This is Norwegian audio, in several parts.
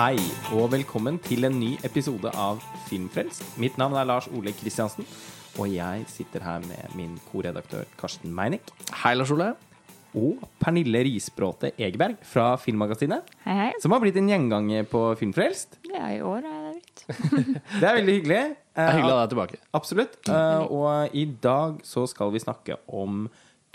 Hei, og velkommen til en ny episode av Filmfrelst. Mitt navn er Lars Ole Kristiansen, og jeg sitter her med min koredaktør Karsten Meinick. Hei, Lars Ole. Og Pernille Risbråte Egeberg fra Filmmagasinet, Hei, hei. som har blitt en gjenganger på Filmfrelst. Ja, i år er det blitt. Det er veldig hyggelig. Det er hyggelig å ha deg tilbake. Absolutt. Eh, og i dag så skal vi snakke om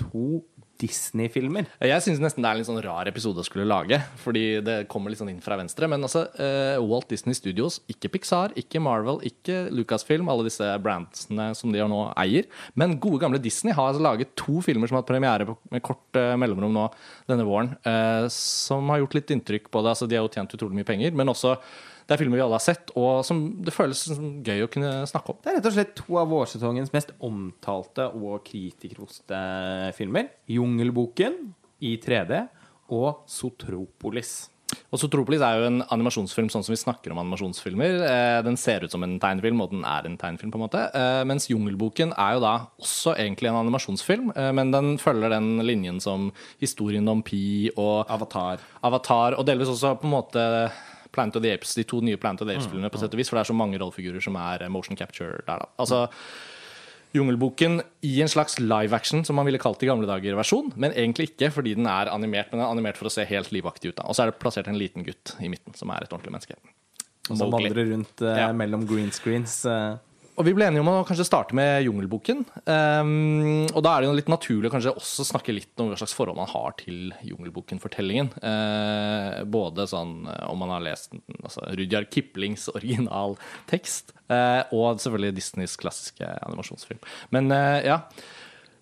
to Disney-filmer. Jeg syns nesten det er en litt sånn rar episode å skulle lage, fordi det kommer litt sånn inn fra venstre. Men altså, uh, Walt Disney Studios, ikke Pixar, ikke Marvel, ikke Lucasfilm, alle disse brandsene som de nå eier. Men gode, gamle Disney har altså laget to filmer som har hatt premiere med kort uh, mellomrom nå denne våren, uh, som har gjort litt inntrykk på det. Altså, de har jo tjent utrolig mye penger, men også det er filmer vi alle har sett, og som det føles som gøy å kunne snakke om. Det er rett og slett to av vårsesongens mest omtalte og kritikerroste filmer. 'Jungelboken' i 3D og 'Sotropolis'. Og Sotropolis er jo en animasjonsfilm sånn som vi snakker om animasjonsfilmer. Eh, Den ser ut som en tegnefilm, og den er en tegnefilm, på en måte. Eh, Mens Jungelboken er jo da også egentlig en animasjonsfilm, eh, men den følger den linjen som historien om Pi og Avatar. Avatar, og delvis også på en måte Planet of the Apes, de to nye Planet of the Apes-filmene, på sett og vis, for det er så mange rollefigurer som er eh, motion capture der, da. Altså, Jungelboken i en slags live action, som man ville kalt det i gamle dager-versjon, men egentlig ikke fordi den er animert, men den er animert for å se helt livaktig ut. da. Og så er det plassert en liten gutt i midten, som er et ordentlig menneske. Og som vandrer rundt eh, Ja. mellom green screens. eh. Og vi ble enige om å kanskje starte med Jungelboken. Um, og da er det jo litt naturlig å kanskje også snakke litt om hva slags forhold man har til Jungelboken-fortellingen. Uh, både sånn eh, om man har lest altså Rudyard Kiplings originaltekst, uh, og selvfølgelig Disneys klassiske animasjonsfilm. Men uh, ja.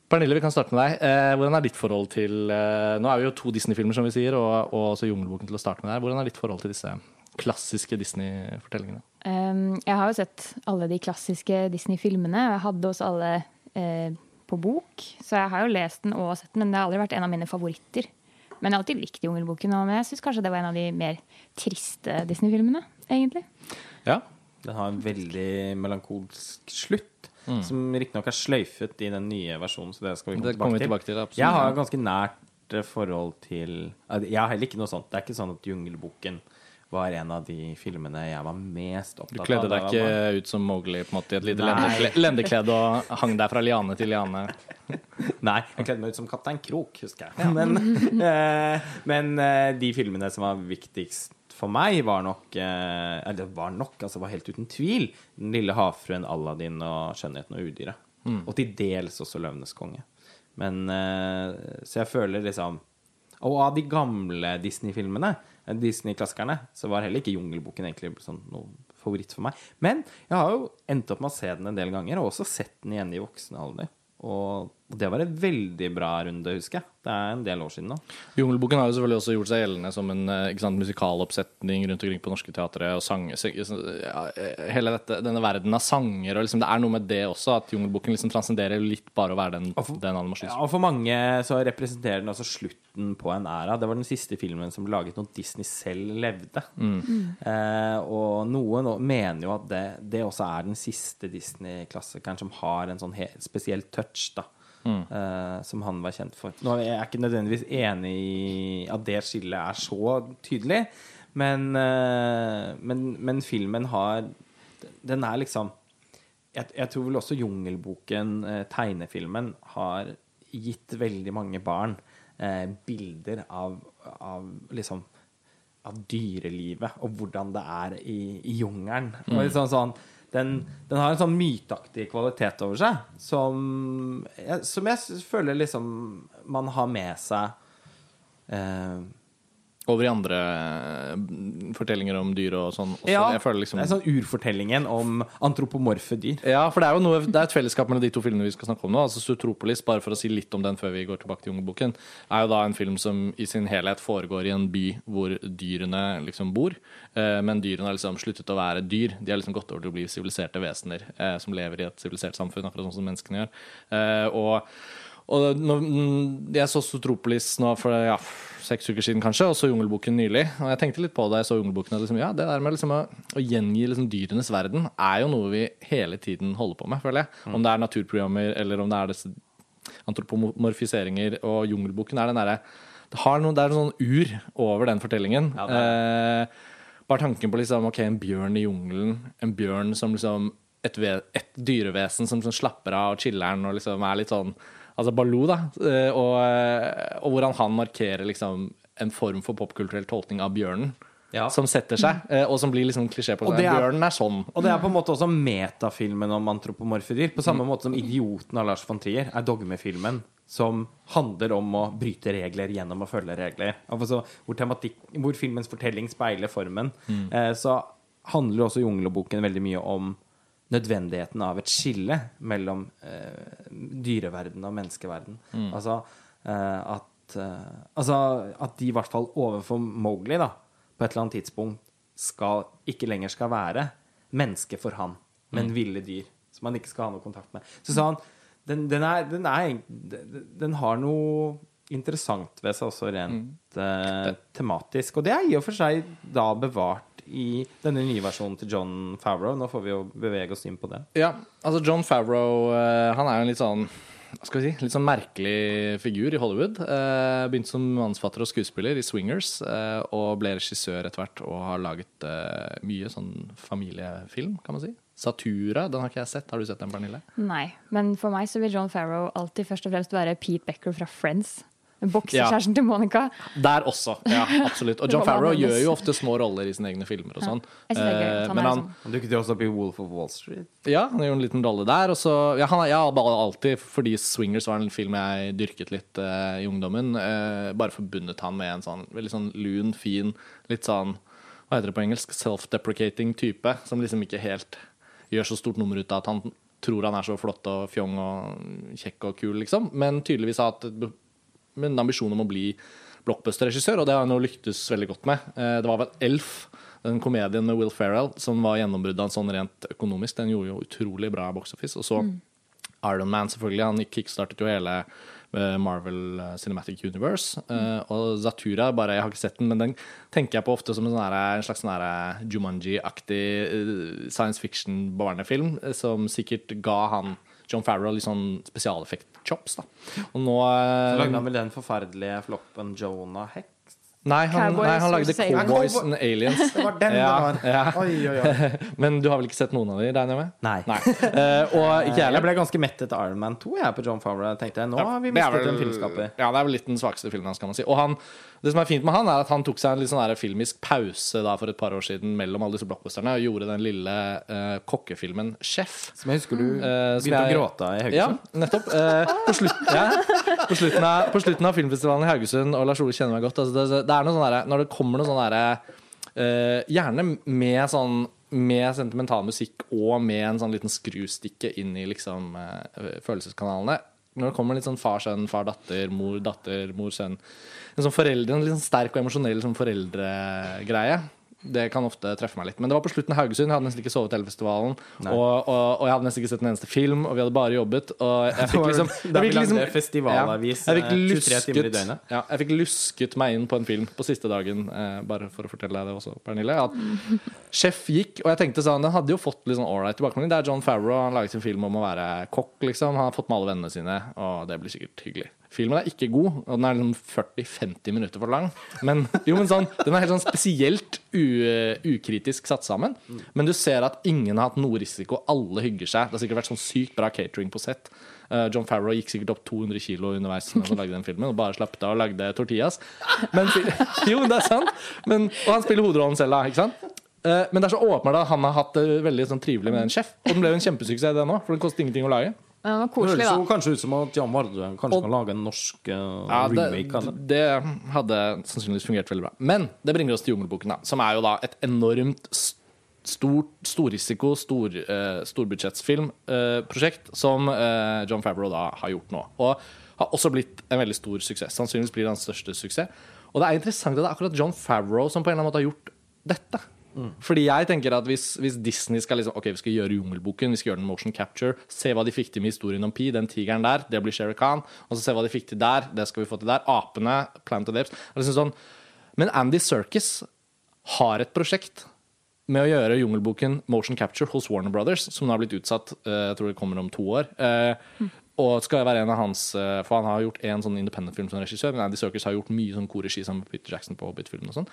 Pernille, vi kan starte med deg. Hvordan er ditt forhold til Nå er vi jo to Disney-filmer, som vi sier, og, og også Jungelboken til å starte med der. Hvordan er ditt forhold til disse klassiske Disney-fortellingene? Um, jeg har jo sett alle de klassiske Disney-filmene. Jeg hadde også alle eh, på bok, så jeg har jo lest den og sett den, men det har aldri vært en av mine favoritter. Men jeg har alltid likt Jungelboken, og jeg syns kanskje det var en av de mer triste Disney-filmene, egentlig. Ja, Den har en veldig melankolsk slutt, som riktignok er sløyfet i den nye versjonen. Så det skal vi komme det kommer vi tilbake til. til. absolutt. Jeg har ganske nært eh, forhold til eh, Jeg har heller ikke noe sånt. Det er ikke sånn at Jungelboken var en av de filmene jeg var mest opptatt av. Du kledde deg ikke ikke ut som Mowgli på en måte, i et lite lendeklede og hang deg fra liane til liane. Nei, jeg kledde meg ut som Kaptein Krok, husker jeg. Men, eh, men eh, de filmene som var viktigst for meg, var nok eh, Eller var nok, altså var helt uten tvil Den lille havfruen, Aladdin og Skjønnheten og udyret. Og til dels også Løvenes konge. Men eh, Så jeg føler liksom Og av de gamle Disney-filmene, Disney-klassikerne, så var heller ikke Jungelboken egentlig sånn noe favoritt for meg. Men jeg har jo endt opp med å se den en del ganger, og også sett den igjen i voksen alder. Og det var en veldig bra runde, husker jeg. Det er en del år siden nå. Jungelboken har jo selvfølgelig også gjort seg gjeldende som en eh, sant, musikaloppsetning rundt omkring på norske teatre. Og sanger, ja, eh, hele dette, denne verden av sanger. Og liksom, det er noe med det også, at Jungelboken liksom transcenderer litt bare å være den, Og for- den animasjons... Ja, og for mange så representerer den også slutten på en æra. Det var den siste filmen som ble laget når Disney selv levde. Eh, og noen mener jo at det, det også er den siste Disney-klassikeren som har en sånn spesiell touch, da. Eh, som han var kjent for. Nå er jeg ikke nødvendigvis enig i at det skillet er så tydelig, men, uh, men, men filmen har Den er liksom jeg, jeg tror vel også Jungelboken, uh, tegnefilmen, har gitt veldig mange barn eh, bilder av, av liksom av dyrelivet og hvordan det er i, i jungelen. Litt sånn, sånn, den, den har en sånn myteaktig kvalitet over seg som som jeg føler liksom man har med seg eh, Over i andre eh, fortellinger om dyr og sånn. Også. Ja, jeg føler liksom... det er sånn urfortellingen om antropomorfe dyr. Ja, for det er jo noe, det er et fellesskap mellom de to filmene vi skal snakke om nå. Altså Sutropolis, bare for å si litt om den før vi går tilbake til Jungelboken, er jo da en film som i sin helhet foregår i en by hvor dyrene liksom bor. Eh, men dyrene har liksom sluttet å være dyr. De har liksom gått over til å bli siviliserte vesener eh, som lever i et sivilisert samfunn, akkurat sånn som menneskene gjør. Og og når, mm, jeg så Sotropolis nå for ja, seks uker siden, kanskje, og så Jungelboken nylig. Og jeg tenkte litt på det jeg så Jungelboken. Liksom, ja, det der med liksom å, å gjengi liksom dyrenes verden er jo noe vi hele tiden holder på med, føler jeg. Om det er naturprogrammer, eller om det er disse antropomorfiseringer. Og Jungelboken er den derre det, noe- det er noe sånn ur over den fortellingen. Ja, eh, bare tanken på liksom, ok, en bjørn i jungelen, en bjørn som liksom et, et dyrevesen som, som slapper av og chiller'n og liksom er litt sånn Altså Baloo, da. eh, Og, eh, og hvordan han markerer liksom en form for popkulturell tolkning av bjørnen. Ja. Som setter seg, eh, og som blir liksom klisjé på Og det. er- Bjørnen er sånn. Og det er på en måte også metafilmen om antropomorfe dyr. På samme måte som 'Idioten' av Lars von Trier er dogmefilmen som handler om å bryte regler gjennom å følge regler. Altså, hvor, tematikk, hvor filmens fortelling speiler formen. Eh, så handler også Jungelboken veldig mye om nødvendigheten av et skille mellom eh, dyreverden og menneskeverden. Altså eh, at eh, Altså at de i hvert fall overfor Mowgli, da, på et eller annet tidspunkt skal, ikke lenger skal være menneske for han, men ville dyr. Som han ikke skal ha noe kontakt med. Så sa han den, den, er, den, er, den, har noe interessant ved seg også rent eh, tematisk. Og det er i og for seg da bevart i denne nye versjonen til John Favreau. Nå får vi jo bevege oss inn på det. Ja, altså John Favreau eh, Han er jo en litt sånn hva skal vi si, litt sånn merkelig figur i Hollywood. Eh, begynte som manusfatter og skuespiller i Swingers, eh, og ble regissør etter hvert og har laget mye sånn familiefilm, kan man si. Satura, den har ikke jeg sett. Har du sett den, Pernille? Nei, men for meg så vil John Farrow alltid først og fremst være Pete Becker fra Friends. Boksekjæresten til Monica. Der også, ja, absolutt. Og John Farrow gjør jo ofte små roller i sine egne filmer og sånn. Gøy. Eh, Han men han, sånn. Han dukket jo også opp i Wolf of Wall Street. Ja, han gjorde en liten rolle der. Og så, ja, han, har alltid, fordi Swingers var en film jeg dyrket litt uh, i ungdommen, uh, bare forbundet han med en sånn veldig sånn lun, fin, litt sånn Hva heter det på engelsk? Self-deprecating type. Som liksom ikke helt gjør så stort nummer ut av at han tror han er så flott og fjong og kjekk og kul, liksom. Men tydeligvis har hatt et med en ambisjon om å bli blockbuster-regissør, og det har han jo lyktes veldig godt med. Eh, Det var vel Elf, den komedien med Will Ferrell, som var gjennombruddet hans sånn rent økonomisk. Den gjorde jo utrolig bra box office. Og så Iron Man, selvfølgelig. Han kickstartet jo hele eh, Marvel eh, Cinematic Universe. Eh, og Zatura, bare, jeg har ikke sett den, men den tenker jeg på ofte som en, sånn her- en slags sånn Jumanji-aktig uh, science fiction-barnefilm, som sikkert ga han John Farrow litt sånn spesialeffekt-chops. da. Og nå Så lagde eh, han vel den forferdelige floppen Jonah Hex? Nei, han, nei, han lagde Cowboys and Aliens. Det var den Ja, det var. ja. Oi, oi, oi. Men du har vel ikke sett noen av de, regner jeg med? Nei. Nei. Uh, og ikke jeg Jeg ble ganske mett etter Iron Man 2 jeg, på John Favreau. Jeg tenkte nå har vi mistet vel- en filmskaper. Ja, det er vel litt den svakeste filmen hans, kan man si. Og han, det som er fint med han, er at han tok seg en litt sånn filmisk pause da for et par år siden mellom alle disse blockbusterne og gjorde den lille uh, kokkefilmen Chef. Som jeg husker du uh, begynte jeg- å gråte av i Ja, Haugesund. nettopp. Eh, på, slutt, ja, på, slutten av, på slutten av filmfestivalen i Haugesund, og Lars Ole kjenner meg godt altså det, det er noe sånn derre- Når det kommer noe sånn derre Uh, Gjerne med sånn med sentimental musikk og med en sånn liten skrustikke inn i liksom uh, følelseskanalene. Når det kommer litt sånn far-sønn, far-datter, mor-datter, mor-sønn En sånn foreldre, en litt sånn sterk og emosjonell sånn foreldregreie. Det kan ofte treffe meg litt. Men det var på slutten av Haugesund. Jeg hadde nesten ikke sovet hele festivalen. Og, og, og jeg hadde nesten ikke sett en eneste film, og vi hadde bare jobbet. Og jeg fikk liksom, Da vi lagde festivalavis, ja, eh, 23 timer i lusket, døgnet. ja, jeg fikk lusket meg inn på en film på siste dagen, eh, bare for å fortelle deg det også, Pernille. At Sjef gikk, og jeg tenkte sånn Den hadde jo fått litt sånn ålreit tilbakemelding. Det er John Farrow, han laget en film om å være kokk, liksom. Han har fått med alle vennene sine, og det blir sikkert hyggelig. Filmen er ikke god, og den er liksom 40-50 minutter for lang. Men, jo, men sånn, den er helt sånn spesielt ukritisk satt sammen. Men du ser at ingen har hatt noe risiko. Alle hygger seg. Det har sikkert vært sånn sykt bra catering på sett. Eh, John Farrow gikk sikkert opp 200 kilo underveis mens han lagde den filmen, og bare slappet av og lagde tortillas. Men, jo, det er sant. Men, og han spiller hovedrollen selv, da. Ikke sant? Eh, Men det er så åpenbart at han har hatt det veldig sånn trivelig med en sjef. Og den ble jo en kjempesuksess, det nå, for den kostet ingenting å lage. Men det var koselig, høres jo da. kanskje ut som at Jan Vardø kanskje kan lage en norsk uh, Ja, remake det. det hadde sannsynligvis fungert veldig bra. Men det bringer oss til Jungelboken, da, som er jo da et enormt stort, storrisiko, stor, uh, storbudsjettsfilmprosjekt som uh, John Favreau da har gjort nå. Og har også blitt en veldig stor suksess. Sannsynligvis blir det hans største suksess. Og det er interessant at det er akkurat John Favreau som på en eller annen måte har gjort dette. Mm. Fordi jeg tenker at hvis, hvis, Disney skal liksom Ok, vi skal gjøre Jungelboken, vi skal gjøre den motion capture, se hva de fikk til med historien om Pi, den tigeren der, det blir Sherry-Khan Og så se hva de fikk til der, det skal vi få til der. Apene, Plant of Apes. Liksom sånn. Men Andy Circus har et prosjekt med å gjøre Jungelboken motion capture hos Warner Brothers, som nå har blitt utsatt, eh, jeg tror det kommer om to år. Eh, og skal være en av hans eh, For han har gjort én sånn independent-film som regissør, men Andy Circus har gjort mye sånn korregi sammen med Peter Jackson på Hobbit-filmen og sånn.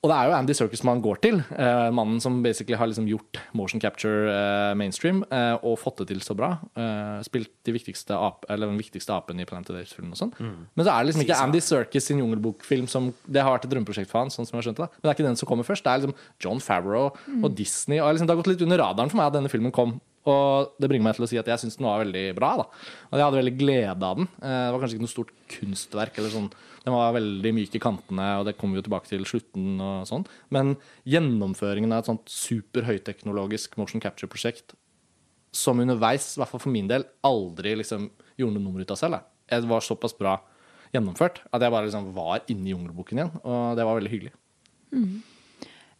Og det er jo Andy Circus man går til. eh, mannen som basically har liksom gjort motion capture eh, mainstream eh, og fått det til så bra. Eh, spilt de viktigste ap eller den viktigste apen i Planet of the Apes-filmen og sånn. Men så er det liksom ikke Andy Circus sin jungelbokfilm som Det har vært et drømmeprosjekt for han, sånn som jeg skjønte det. Men det er ikke den som kommer først. Det er liksom John Favreau og Disney. Og liksom, det har gått litt under radaren for meg at denne filmen kom. Og det bringer meg til å si at jeg syns den var veldig bra. da Og jeg hadde veldig glede av den. Eh, Det var kanskje ikke noe stort kunstverk. eller sånn Den var veldig myk i kantene, og det kommer vi jo tilbake til slutten. og sånn Men gjennomføringen av et sånt superhøyteknologisk motion capture-prosjekt som underveis, i hvert fall for min del, aldri liksom gjorde noe nummer ut av selv. Det var såpass bra gjennomført at jeg bare liksom var inne i jungelboken igjen. Og det var veldig hyggelig.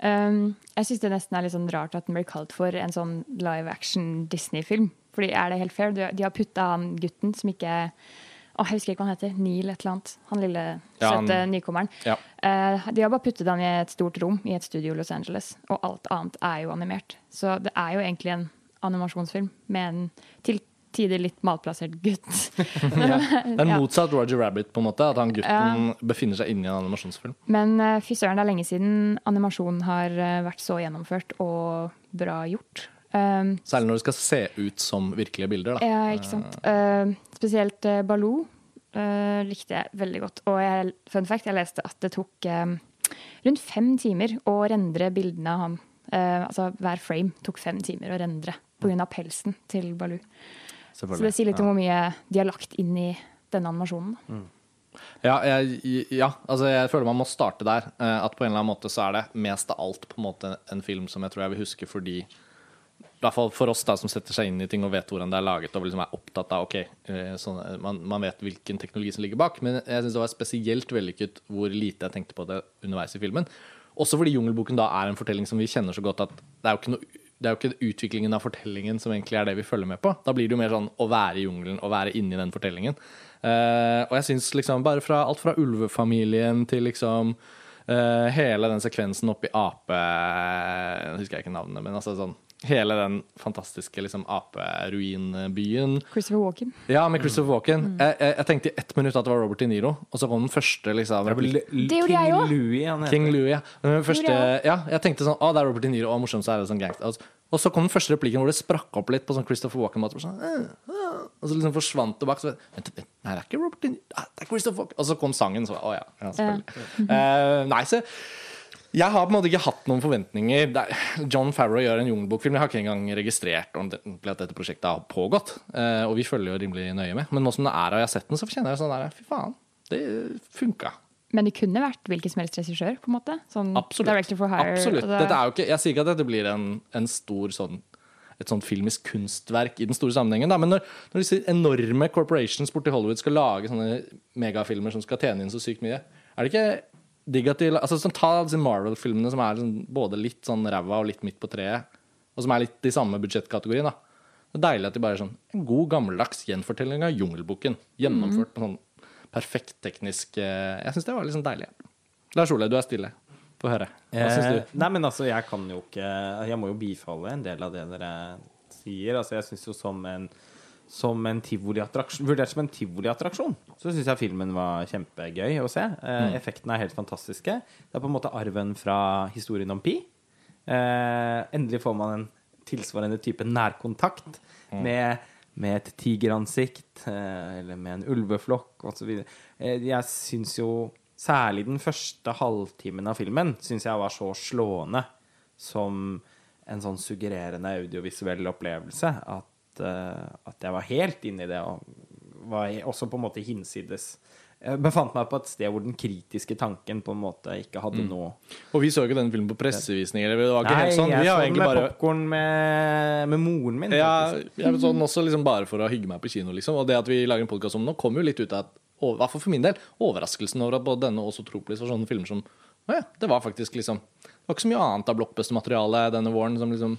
Um, jeg syns det nesten er litt sånn rart at den blir kalt for en sånn live action Disney-film. Fordi er det helt fair? De har putta han gutten som ikke Å, jeg husker ikke hva han heter. Neil et eller annet. Han lille Ja, søte nykommeren. Ja. Uh, de har bare puttet han i et stort rom i et studio i Los Angeles, og alt annet er jo animert. Så det er jo egentlig en animasjonsfilm med en til tider litt malplassert gutt. Det er motsatt Roger Rabbit, på en måte. At han gutten befinner seg inni en animasjonsfilm. Men uh, fy søren, det er lenge siden animasjonen har eh, vært så gjennomført og bra gjort. Um, Særlig når det skal se ut som virkelige bilder. da. ja, ikke sant. Uh, spesielt uh, Baloo uh, likte jeg veldig godt. Og jeg, fun fact, jeg leste at det tok eh, rundt fem timer å rendre bildene av ham. Altså hver frame tok fem timer å rendre pga. pelsen til Baloo. Så det sier litt om hvor mye de har lagt inn i denne animasjonen. Mm. Ja, jeg, ja, altså jeg føler man må starte der. eh, At på en eller annen måte så er det mest av alt på en måte en film som jeg tror jeg vil huske fordi i hvert fall for oss da som setter seg inn i ting og vet hvordan det er laget, og liksom er opptatt av ok, eh, sånn, man, man vet hvilken teknologi som ligger bak. Men jeg syns det var spesielt vellykket hvor lite jeg tenkte på det underveis i filmen. Også fordi Jungelboken da er en fortelling som vi kjenner så godt at det er jo ikke noe det er jo ikke utviklingen av fortellingen som egentlig er det vi følger med på. Da blir det jo mer sånn å være i jungelen og være inni den fortellingen. Uh, og jeg syns liksom bare fra alt fra ulvefamilien til liksom uh, hele den sekvensen oppi ape... Nå husker jeg ikke navnet, men altså sånn Hele den fantastiske liksom aperuinbyen. Christopher Walken. Ja, med Christopher Walken. Jeg, jeg, jeg tenkte i ett minutt at det var Robert De Niro, og så kom den første liksom Det gjorde jeg King også. Louis, han heter. King Louis, ja. Første, ja. Jeg tenkte sånn Å, det er Robert De Niro, og morsomt så er det sånn gangster. Altså, Og så kom den første replikken hvor det sprakk opp litt på sånn Christopher Walken-måte. Sånn, «Øh, øh», og så liksom forsvant det bak. Så, vent, vent, nei, det er ikke Robert De Niro, ah, det er Christopher Walken. Og så kom sangen, så å ja. ja selvfølgelig. Uh, nei, så jeg har på en måte ikke hatt noen forventninger. Er- John Farrow gjør en jungelbokfilm. Jeg har ikke engang registrert ordentlig at dette prosjektet har pågått. Eh, og vi følger jo rimelig nøye med. Men nå som det er og jeg har sett den, så kjenner jeg sånn der Fy faen, det funka. Men det kunne vært hvilken som helst regissør, på en måte. Sånn Absolutt. Director for hire. Absolutt. er jo ikke, jeg sier ikke at dette blir en, en stor sånn et sånt filmisk kunstverk i den store sammenhengen. Da. Men når, når disse enorme corporations borti Hollywood skal lage sånne megafilmer som skal tjene inn så sykt mye, er det ikke digg at de altså, sånn, Ta disse Marvel-filmene som er sånn, både litt sånn ræva og litt midt på treet, og som er litt i samme budsjettkategorien. da. Det er deilig at de bare er sånn En god, gammeldags gjenfortelling av Jungelboken. Gjennomført på sånn perfekt teknisk eh, Jeg syns det var litt sånn deilig. Lars Ole, du er stille. Få høre. Hva syns Eh, du? nei, men altså, jeg kan jo ikke Jeg må jo bifalle en del av det dere sier. Altså, jeg syns jo som en som en tivoliattraksjon Vurdert som en tivoliattraksjon, så syns jeg filmen var kjempegøy å se. Eh, Effektene er helt fantastiske. Det er på en måte arven fra historien om Pi. Eh, endelig får man en tilsvarende type nærkontakt med, med et tigeransikt eh, eller med en ulveflokk osv. Eh, jeg syns jo særlig den første halvtimen av filmen syns jeg var så slående som en sånn suggererende audiovisuell opplevelse at, eh, at jeg var helt inne i det og var også på en måte hinsides. Jeg befant meg på et sted hvor den kritiske tanken på en måte ikke hadde noe Og vi så ikke denne filmen på pressevisninger. Det var ikke Nei, helt sånn. jeg så den med bare popkorn med, med moren min. ja, faktisk. jeg så den også liksom bare for å hygge meg på kino, liksom. Og det at vi lager en podkast om nå, kommer jo litt ut av at, i hvert fall for min del, overraskelsen over at både denne og Sotropolis var sånne filmer som Å ja, det var faktisk liksom var ikke så mye annet av blockbuster-materiale denne våren som liksom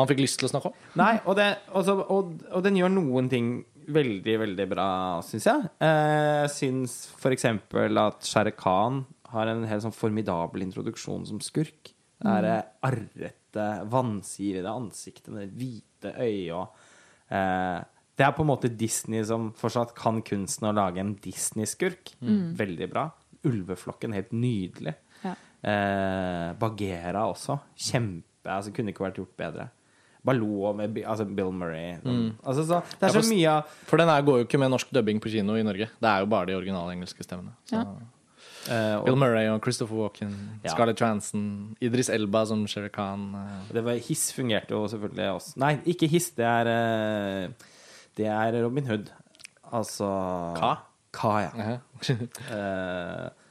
man fikk lyst til å snakke om. Nei, og, det, også, og, og den gjør noen ting veldig, veldig bra, syns jeg. Eh, Jeg syns f.eks. at Shere Khan har en helt sånn formidabel introduksjon som skurk. Det er det arrete, vansirede ansiktet med det hvite øyet og eh, Det er på en måte Disney som fortsatt kan kunsten å lage en Disney-skurk. Veldig bra. Ulveflokken, helt nydelig. Ja. Eh, Bagheera også. Kjempe. Altså, kunne ikke vært gjort bedre. Baloo med altså Bill Murray. Sånn. Altså, så, det er Ja, så for- mye av For den her går jo ikke med norsk dubbing på kino i Norge. Det er jo bare de originale engelske stemmene. Så. Ja. eh, Bill Murray og Christopher Walken, Ja. Scarlett Johansson, Idris Elba som Shere Khan. eh. det var, Hiss fungerte jo selvfølgelig også. Nei, ikke Hiss. Det er eh, Det er Robin Hood. Altså Ka? Ka, ja. Mhm.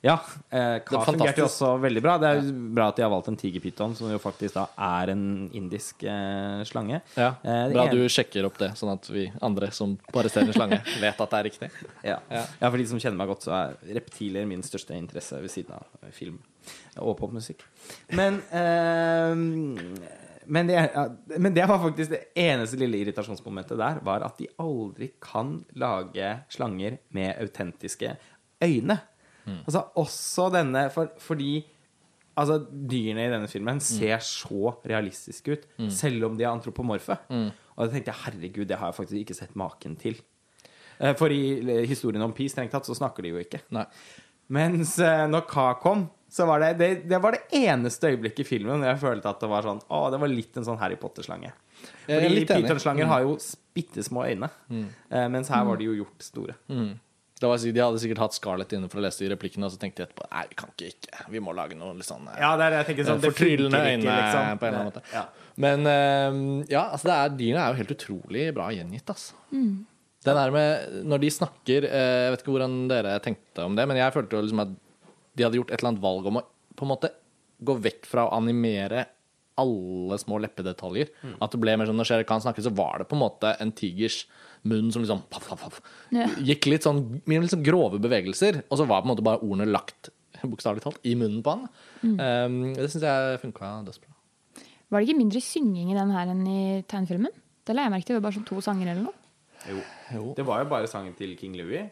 Ja. Eh, Ka Det er fungerte jo også veldig bra. Det er jo bra at de har valgt en tigerpyton, som jo faktisk da er en indisk eh, slange. Ja, Eh, Bra en- du sjekker opp det, sånn at vi andre som bare ser en slange, vet at det er riktig. Ja. Ja. ja, for de som kjenner meg godt, så er reptiler min største interesse ved siden av film og popmusikk. Men eh, men, det, men det var faktisk det eneste lille irritasjonsmomentet der, var at de aldri kan lage slanger med autentiske øyne. Altså også denne for, Fordi altså, dyrene i denne filmen ser så realistiske ut, selv om de er antropomorfe. Og da tenkte jeg herregud, det har jeg faktisk ikke sett maken til. Eh, For i eh, historien om Pi, strengt tatt, så snakker de jo ikke. Nei. Mens eh, når Ka kom, så var det, det Det var det eneste øyeblikket i filmen hvor jeg følte at det var sånn Å, det var litt en sånn Harry Potter-slange. Er Fordi Pyton-slanger mm. har jo bitte små øyne, mm. mens her var de jo gjort store. Det var, de hadde sikkert hatt Scarlett inne for å lese de replikkene, og så tenkte de etterpå Nei, vi kan ikke, ikke. Vi må lage noe litt sånn eh, Ja, det er det jeg tenker sånn det Fortryllende øyne liksom. på en eller annen måte. Ja. Men eh, ja, altså det er, dyrene er jo helt utrolig bra gjengitt, altså. Det der med Når de snakker eh, Jeg vet ikke hvordan dere tenkte om det, men jeg følte jo liksom at de hadde gjort et eller annet valg om å på en måte gå vekk fra å animere alle små leppedetaljer. At det ble mer sånn når Shere Khan snakket, så var det på en måte en tigers munn som liksom paff, paff, paff, Ja. gikk litt sånn litt sånn grove bevegelser, og så var på en måte bare ordene lagt bokstavelig talt i munnen på han. Um, det syns jeg funka dødsbra. Var det ikke mindre synging i den her enn i tegnefilmen? Det la jeg merke til. Det var bare sånn to sanger eller noe. Jo. Jo. Det var jo bare sangen til King Louie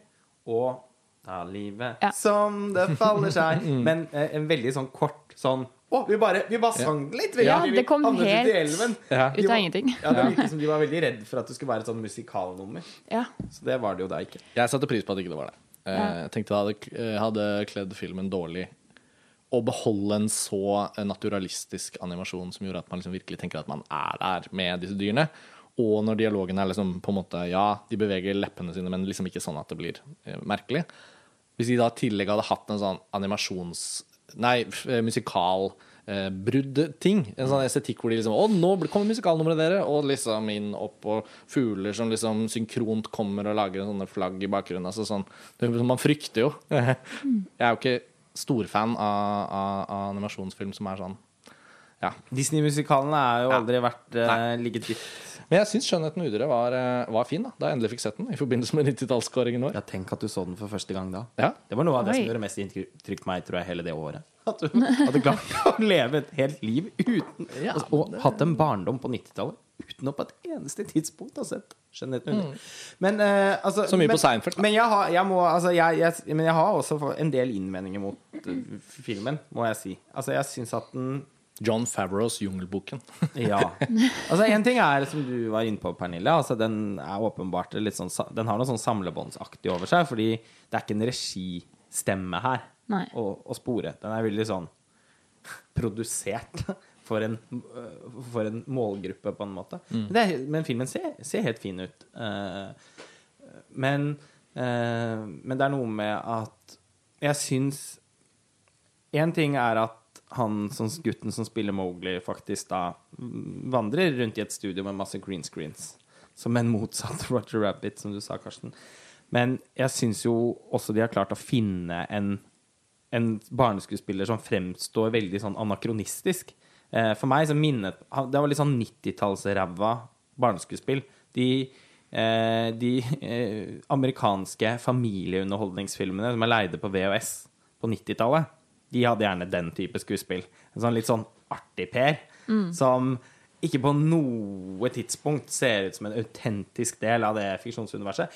og Da livet Ja. som det faller seg. Men eh, en veldig sånn kort sånn Å, vi bare, vi bare sang den litt! Vi, Ja, vi, det kom helt ut elven. Ja. De Ut av ingenting. Ja, Det virket som de var veldig redd for at det skulle være et sånn musikalnummer. Ja. Så det var det jo da ikke. Jeg satte pris på at ikke det var det. Eh, Jeg tenkte det hadde, eh, hadde kledd filmen dårlig å beholde en så naturalistisk animasjon som gjorde at man liksom virkelig tenker at man er der med disse dyrene. Og når dialogen er liksom på en måte Ja, de beveger leppene sine, men liksom ikke sånn at det blir eh, merkelig. Hvis de da i tillegg hadde hatt en sånn animasjons... Nei, eh, musikal eh. En sånn estetikk hvor de liksom Å, nå kommer musikalnummeret dere! Og liksom inn opp, og fugler som liksom synkront kommer og lager sånne flagg i bakgrunnen. Altså sånn Man frykter jo. Jeg er jo ikke storfan av, av, av animasjonsfilm som er sånn Ja. Disney-musikalene er jo Ja. aldri vært uh, ligget dypt. Men jeg syns 'Skjønnheten og udyret' var, eh, var fin da Da jeg endelig fikk sett den i forbindelse med 90-tallskåringen vår. Ja, tenk at du så den for første gang da. Ja. Det var noe av det som gjorde mest inntrykk på meg tror jeg, hele det året. At du hadde klart å leve et helt liv uten Ja, og, det... hatt en barndom på 90-tallet uten å på et eneste tidspunkt ha sett Skjønnheten under. Men uh, altså Mm. Så mye men, på Seinfeld, da. Men jeg har, jeg må, altså, jeg, jeg, men jeg har også en del innvendinger mot uh, filmen, må jeg si. Altså, jeg syns at den John Favreaus 'Jungelboken'. ja. Altså, en ting er, som du var inne på, Pernille, altså, den er åpenbart litt sånn Den har noe sånn samlebåndsaktig over seg, fordi det er ikke en registemme her å, å spore. Den er veldig sånn produsert for en, for en målgruppe, på en måte. Men, det er, men filmen ser, ser helt fin ut. Eh, men, eh, men det er noe med at jeg syns Én ting er at han som gutten som spiller Mowgli, faktisk da mm, vandrer rundt i et studio med masse green screens. Som en motsatt Roger Rabbit, som du sa, Karsten. Men jeg syns jo også de har klart å finne en, en barneskuespiller som fremstår veldig sånn anakronistisk. Eh, for meg så minnet Det var litt sånn 90-tallsræva barneskuespill. De, eh, de eh, amerikanske familieunderholdningsfilmene som er leide på VHS på 90-tallet, de hadde gjerne den type skuespill. En sånn litt sånn artig Per, som ikke på noe tidspunkt ser ut som en autentisk del av det fiksjonsuniverset.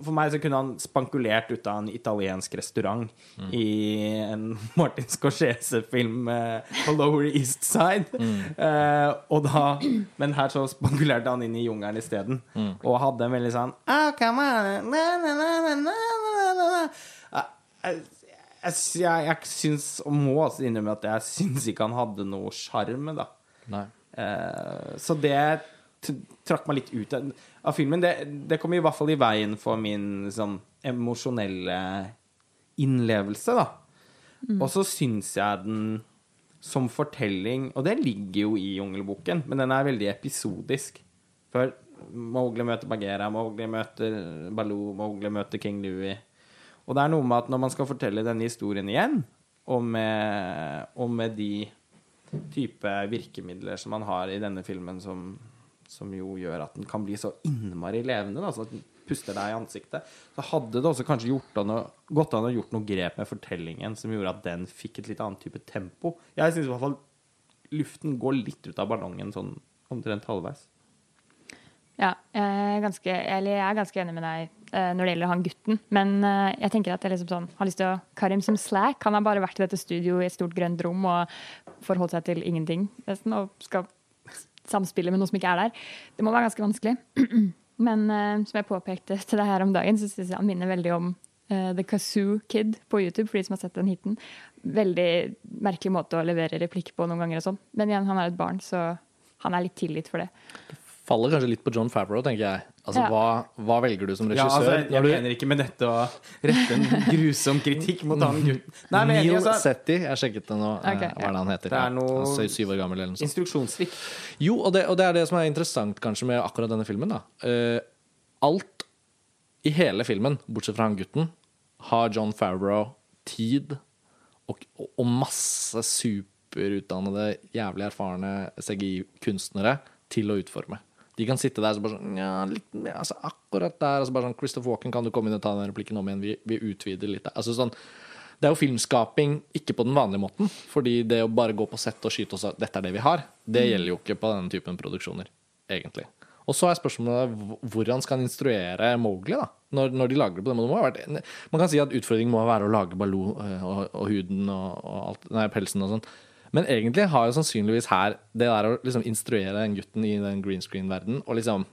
For meg så kunne han spankulert ut av en italiensk restaurant i en Martin Scorsese-film eh, på Lower East Side. Eh, og da, men her så spankulerte han inn i jungelen isteden. Og hadde en veldig sånn oh, come on. Na, na, na, na, na, na, na. Jeg, jeg, jeg syns, og må altså innrømme at jeg syns ikke han hadde noe sjarm, da. Nei. Eh, så det trakk meg litt ut av av filmen. Det, det kom i hvert fall i veien for min sånn emosjonelle innlevelse, da. Og så syns jeg den som fortelling Og det ligger jo i Jungelboken, men den er veldig episodisk. For Mowgli møter Bagheera, Mowgli møter Baloo, Mowgli møter King Louie. Og det er noe med at når man skal fortelle denne historien igjen, og med, og med de type virkemidler som man har i denne filmen, som, som jo gjør at den kan bli så innmari levende, da, sånn at den puster deg i ansiktet, så hadde det også kanskje gjort an å, gått an å gjort noe grep med fortellingen som gjorde at den fikk et litt annet type tempo. Jeg syns i hvert fall luften går litt ut av ballongen sånn omtrent halvveis. Ja, jeg er ganske, jeg er ganske enig med deg når det gjelder han gutten. Men eh, jeg tenker at jeg liksom sånn, har lyst til å Karim som slack. Han har bare vært i dette studioet i et stort grønt rom og forholdt seg til ingenting. Nesten, og skal samspille med noe som ikke er der. Det må være ganske vanskelig. Men eh, som jeg påpekte til deg her om dagen, så syns jeg han minner veldig om eh, The Kazoo Kid på YouTube, for de som har sett den hiten. Veldig merkelig måte å levere replikk på noen ganger og sånn. Men igjen, han er et barn, så han er litt tilgitt for det. Faller kanskje litt på John Favreau, tenker jeg. Altså, Ja. hva, hva velger du som Ja, regissør? altså, jeg jeg du, mener ikke med dette å rette en grusom kritikk mot han gutten. Nei, men Neil altså, Setti, jeg sjekket det nå. okay, hva er det han heter? Det er noe- altså, syv år gammel eller noe sånt. instruksjonssvikt. Jo, og det, og det er det som er interessant kanskje med akkurat denne filmen. da Uh, Alt i hele filmen, bortsett fra han gutten, har John Favreau tid og, og masse superutdannede, jævlig erfarne CGI-kunstnere til å utforme. De kan sitte der så bare sånn ja, litt, ja, altså, akkurat der. Altså bare sånn, Christopher Walken, kan du komme inn og ta den replikken om igjen? Vi, vi utvider litt. Altså sånn det er jo filmskaping ikke på den vanlige måten. Fordi det å bare gå på sett og skyte og si dette er det vi har, det gjelder jo ikke på denne typen produksjoner, egentlig. Og så er spørsmålet hvordan skal han instruere Mowgli, da? Når, når de lager det på den måten. Man kan si at utfordringen må være å lage Baloo eh, og, og huden og, og alt, nei, pelsen og sånn. Men egentlig har jo sannsynligvis her det der å liksom instruere den gutten i den green screen-verdenen og liksom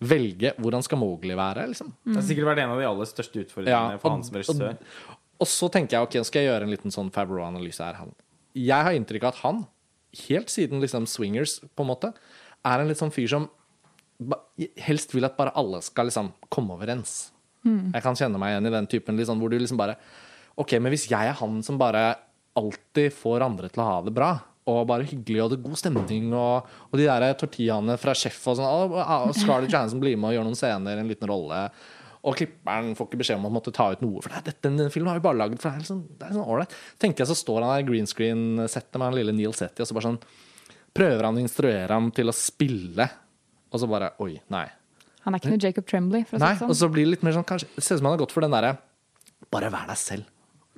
velge hvordan skal Mowgli være, liksom. Det har sikkert vært en av de aller største utfordringene for han som regissør. og, og så tenker jeg, ok, nå skal jeg gjøre en liten sånn Favreau-analyse her. Han. Jeg har inntrykk av at han, helt siden liksom Swingers, på en måte, er en litt sånn fyr som ba- helst vil at bare alle skal liksom komme overens. Jeg kan kjenne meg igjen i den typen liksom, hvor du liksom bare Ok, men hvis jeg er han som bare alltid får andre til å ha det bra, og bare hyggelig og det er god stemning, og, og de der tortillaene fra Chef og sånn og, og Scarlett Johansson blir med og gjør noen scener, en liten rolle, og klipperen får ikke beskjed om å måtte ta ut noe. For det er, dette, denne filmen har vi bare laget for det er sånn, det er sånn ålreit. Tenker jeg så står han der green screen-settet med han lille Neil Setty, og så bare sånn prøver han å instruere ham til å spille, og så bare Oi, nei. Han er ikke noe Jacob Tremblay, for å Nei, si og det sånn. så blir det litt mer sånn kanskje, ser ut som han har gått for den derre Bare vær deg selv.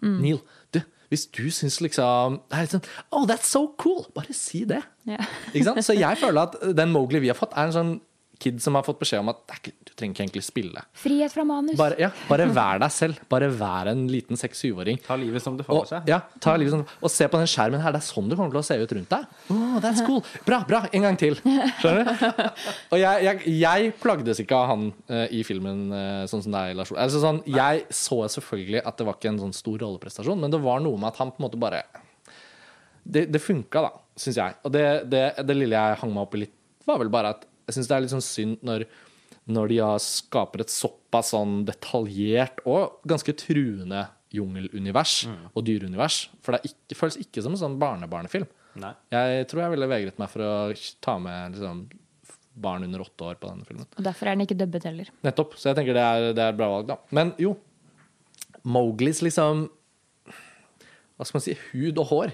Neil, du, hvis du syns liksom Det er sånn Oh, that's so cool! Bare si det. Yeah. Ikke sant? Så jeg føler at den Mowgli vi har fått, er en sånn kid som har fått beskjed om at det er ikke, du trenger ikke egentlig spille. Frihet fra manus. Bare, ja, bare vær deg selv. Bare vær en liten seks-syvåring. Ta livet som det får seg. ja, ta livet som, og se på den skjermen her. Det er sånn du kommer til å se ut rundt deg. Oh, that's cool. Bra, bra. En gang til. Skjønner du? Og jeg, jeg, jeg plagdes ikke av han uh, i filmen uh, sånn som det er i Lars. Altså, sånn, jeg så selvfølgelig at det var ikke en sånn stor rolleprestasjon, men det var noe med at han på en måte bare Det, det funka, da, syns jeg. Og det, det, det lille jeg hang meg opp i litt, var vel bare at jeg syns det er litt sånn synd når når de skaper et såpass sånn detaljert og ganske truende jungelunivers og dyreunivers. For det er ikke, føles ikke som en sånn barnebarnefilm. Nei. Jeg tror jeg ville vegret meg for å ta med liksom, barn under åtte år på denne filmen. Og derfor er den ikke dubbet heller. Nettopp. Så jeg tenker det er, det er et bra valg, da. Men jo, Mowglis liksom Hva skal man si hud og hår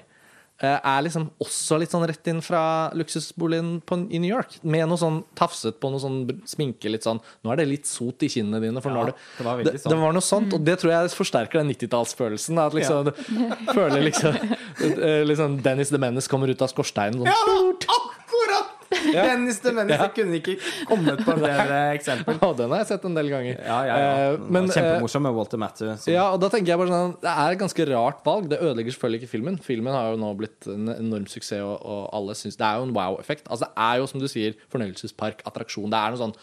er liksom også litt sånn rett inn fra luksusboligen på, i New York. Med noe sånn tafset på noe sånn sminke. litt sånn Nå er det litt sot i kinnene dine. For nå Ja, er det, det var veldig det, sånn. det var noe sånt, og det tror jeg forsterker den 90-tallsfølelsen. At liksom, du føler liksom, eh, liksom Dennis the Menace kommer ut av skorsteinen. Sånn, Ja! Dennis the Menace jeg kunne ikke kommet på en bedre eksempel. Å, den har jeg sett en del ganger. Ja, ja, ja. Eh, men, eh, Kjempemorsom med Walter Matthew. som- Ja, og da tenker jeg bare sånn Det er et ganske rart valg. Det ødelegger selvfølgelig ikke filmen. Filmen har jo nå blitt en enorm suksess, og, og alle syns Det er jo en wow-effekt. Altså, det er jo, som du sier, fornøyelsespark, attraksjon. Det er noe sånn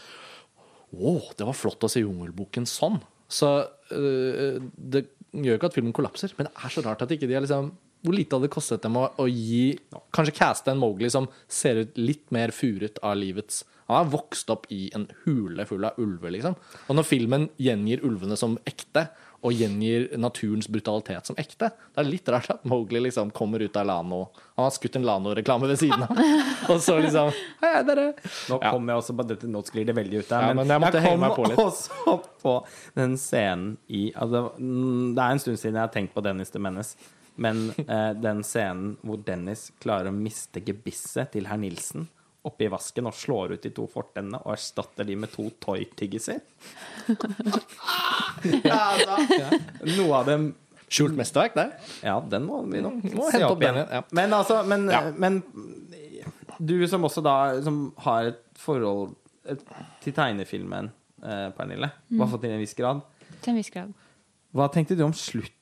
Å, det var flott å se Jungelboken sånn. Så øh, det, gjør ikke at filmen kollapser, men det er så rart at ikke de har liksom Hvor lite hadde det kostet dem å, å gi Kanskje caste en Mowgli som ser ut litt mer furet av livets Han har vokst opp i en hule full av ulver, liksom. Og når filmen gjengir ulvene som ekte, og gjengir naturens brutalitet som ekte, Det er litt rart at Mowgli liksom kommer ut av Lano Han har skutt en Lano-reklame ved siden av, og så liksom Hei, dere. Nå Ja. jeg også på dette, nå sklir det veldig ut der. Ja, men jeg måtte henge meg på litt. også på den scenen i altså, mm, Det er en stund siden jeg har tenkt på Dennis the Menace. Men eh, den scenen hvor Dennis klarer å miste gebisset til herr Nilsen oppi vasken og slår ut de to fortennene og erstatter de med to toy-tyggiser. Noe av dem Skjult mesterverk det. Ja, den må vi nok Må se opp igjen. ja. Men altså, men, Ja. men du som også da som har et forhold til tegnefilmen, eh, Pernille, i hvert fall til en viss grad. Til en viss grad. Hva tenkte du om slutten?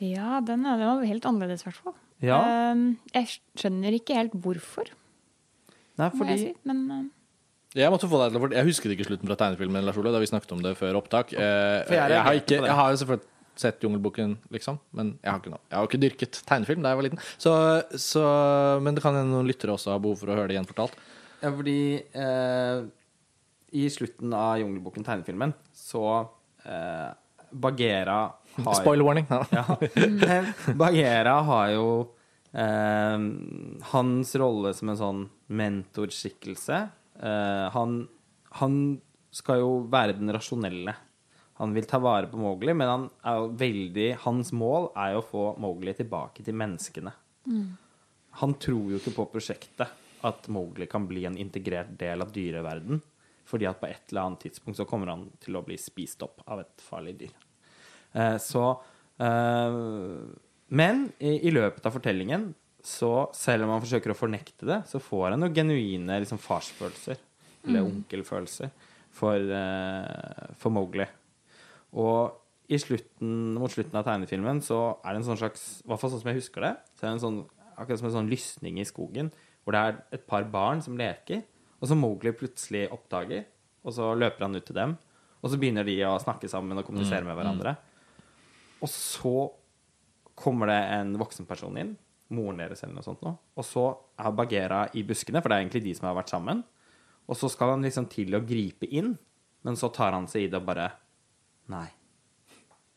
Ja, den, er- den var helt annerledes, i hvert fall. Ja. Ehm, jeg skjønner ikke helt hvorfor, Nei, må fordi jeg si. Men ehm, Jeg måtte få deg til å fort- Jeg husket ikke slutten fra tegnefilmen Lars Ole, da vi snakket om det før opptak. Eh, jeg jeg, har ikke, jeg har selvfølgelig sett Jungelboken, liksom, men jeg har ikke, noe. Jeg har ikke dyrket tegnefilm da jeg var liten. Så, så, men det kan hende noen lyttere også har behov for å høre det gjenfortalt. Ja, fordi eh, i slutten av Jungelboken tegnefilmen så eh, Bagheera har Spoiler warning. Ja. Ja. Bagheera har jo eh, hans rolle som en sånn mentorskikkelse. Eh, han, han skal jo være den rasjonelle. Han vil ta vare på Mowgli, men han er jo veldig, hans mål er jo å få Mowgli tilbake til menneskene. Han tror jo ikke på prosjektet at Mowgli kan bli en integrert del av dyreverden. Fordi at på et eller annet tidspunkt så kommer han til å bli spist opp av et farlig dyr. Eh, så eh, Men i, løpet av fortellingen, så selv om han forsøker å fornekte det, så får han jo genuine liksom, farsfølelser. Eller onkelfølelser for, eh, for Mowgli. Og i slutten, mot slutten av tegnefilmen så er det en sånn slags I hvert fall sånn som jeg husker det, så er det en sånn, akkurat som en sånn lysning i skogen, hvor det er et par barn som leker, og så Mowgli plutselig oppdager, og så løper han ut til dem, og så begynner de å snakke sammen og kommunisere med hverandre. Og så kommer det en voksen person inn, moren deres eller noe sånt nå, og så er Bagheera i buskene, for det er egentlig de som har vært sammen, og så skal han liksom til å gripe inn, men så tar han seg i det og bare Nei.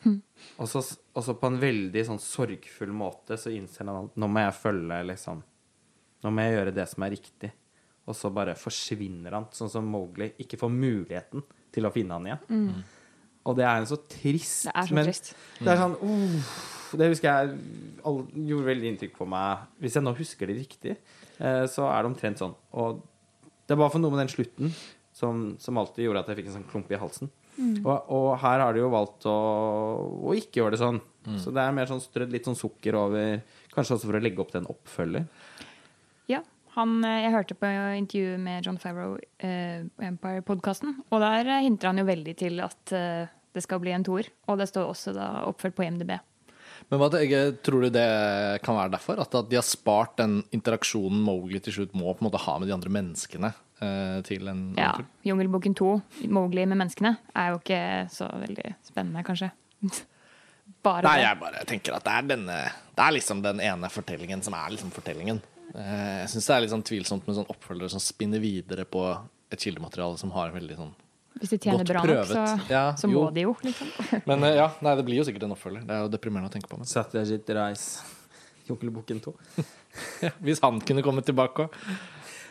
Og så, og så på en veldig sånn sorgfull måte så innser han at nå må jeg følge liksom Nå må jeg gjøre det som er riktig. Og så bare forsvinner han, sånn som Mowgli ikke får muligheten til å finne han igjen. Og det er en så trist det er så men- trist. det er sånn uff, Det husker jeg all, gjorde veldig inntrykk på meg. Hvis jeg nå husker det riktig, eh, så er det omtrent sånn. Og det var for noe med den slutten som, som alltid gjorde at jeg fikk en sånn klump i halsen. Og, og her har de jo valgt å, å ikke gjøre det sånn. Så det er mer sånn strødd litt sånn sukker over Kanskje også for å legge opp til en oppfølger. Han, eh, jeg hørte på intervjuet med John Favreau eh, Empire-podkasten, og der eh, hinter han jo veldig til at eh, det skal bli en toer. Og det står også da oppført på IMDb. Men hva tror du det kan være derfor? At, at de har spart den interaksjonen Mowgli til slutt må på en måte ha med de andre menneskene eh, til en Ja. Jungelboken 2, Mowgli med menneskene, er jo ikke så veldig spennende, kanskje. Bare Nei, jeg bare tenker at det er denne Det er liksom den ene fortellingen som er liksom fortellingen. Eh, Jeg syns det er litt sånn tvilsomt med sånn oppfølgere som spinner videre på et kildemateriale som har veldig sånn Hvis de tjener bra nok, så. Ja, så må de jo, liksom. Men eh, ja, nei, det blir jo sikkert en oppfølger. Det er jo deprimerende å tenke på. Men. Satyajit Reis, Jungelboken 2. Hvis han kunne kommet tilbake òg.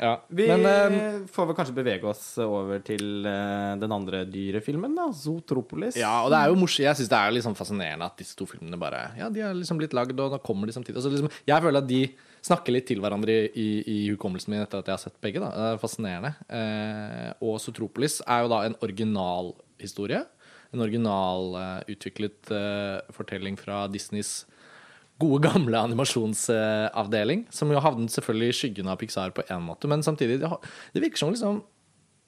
Ja. Vi Men eh, får vel kanskje bevege oss over til uh, den andre dyrefilmen, da. Zootropolis. Ja, og det er jo morsomt. Jeg syns det er litt liksom fascinerende at disse to filmene bare Ja, de har liksom blitt lagd, og nå kommer de samtidig. Altså, liksom, jeg føler at de snakker litt til hverandre i, i hukommelsen min etter at jeg har sett begge. Da. Det er fascinerende. Eh, og Sotropolis er jo da en originalhistorie. En original eh, eh, fortelling fra Disneys gode, gamle animasjonsavdeling. Som jo havnet selvfølgelig i skyggen av Pixar på én måte, men samtidig Det, det virker som liksom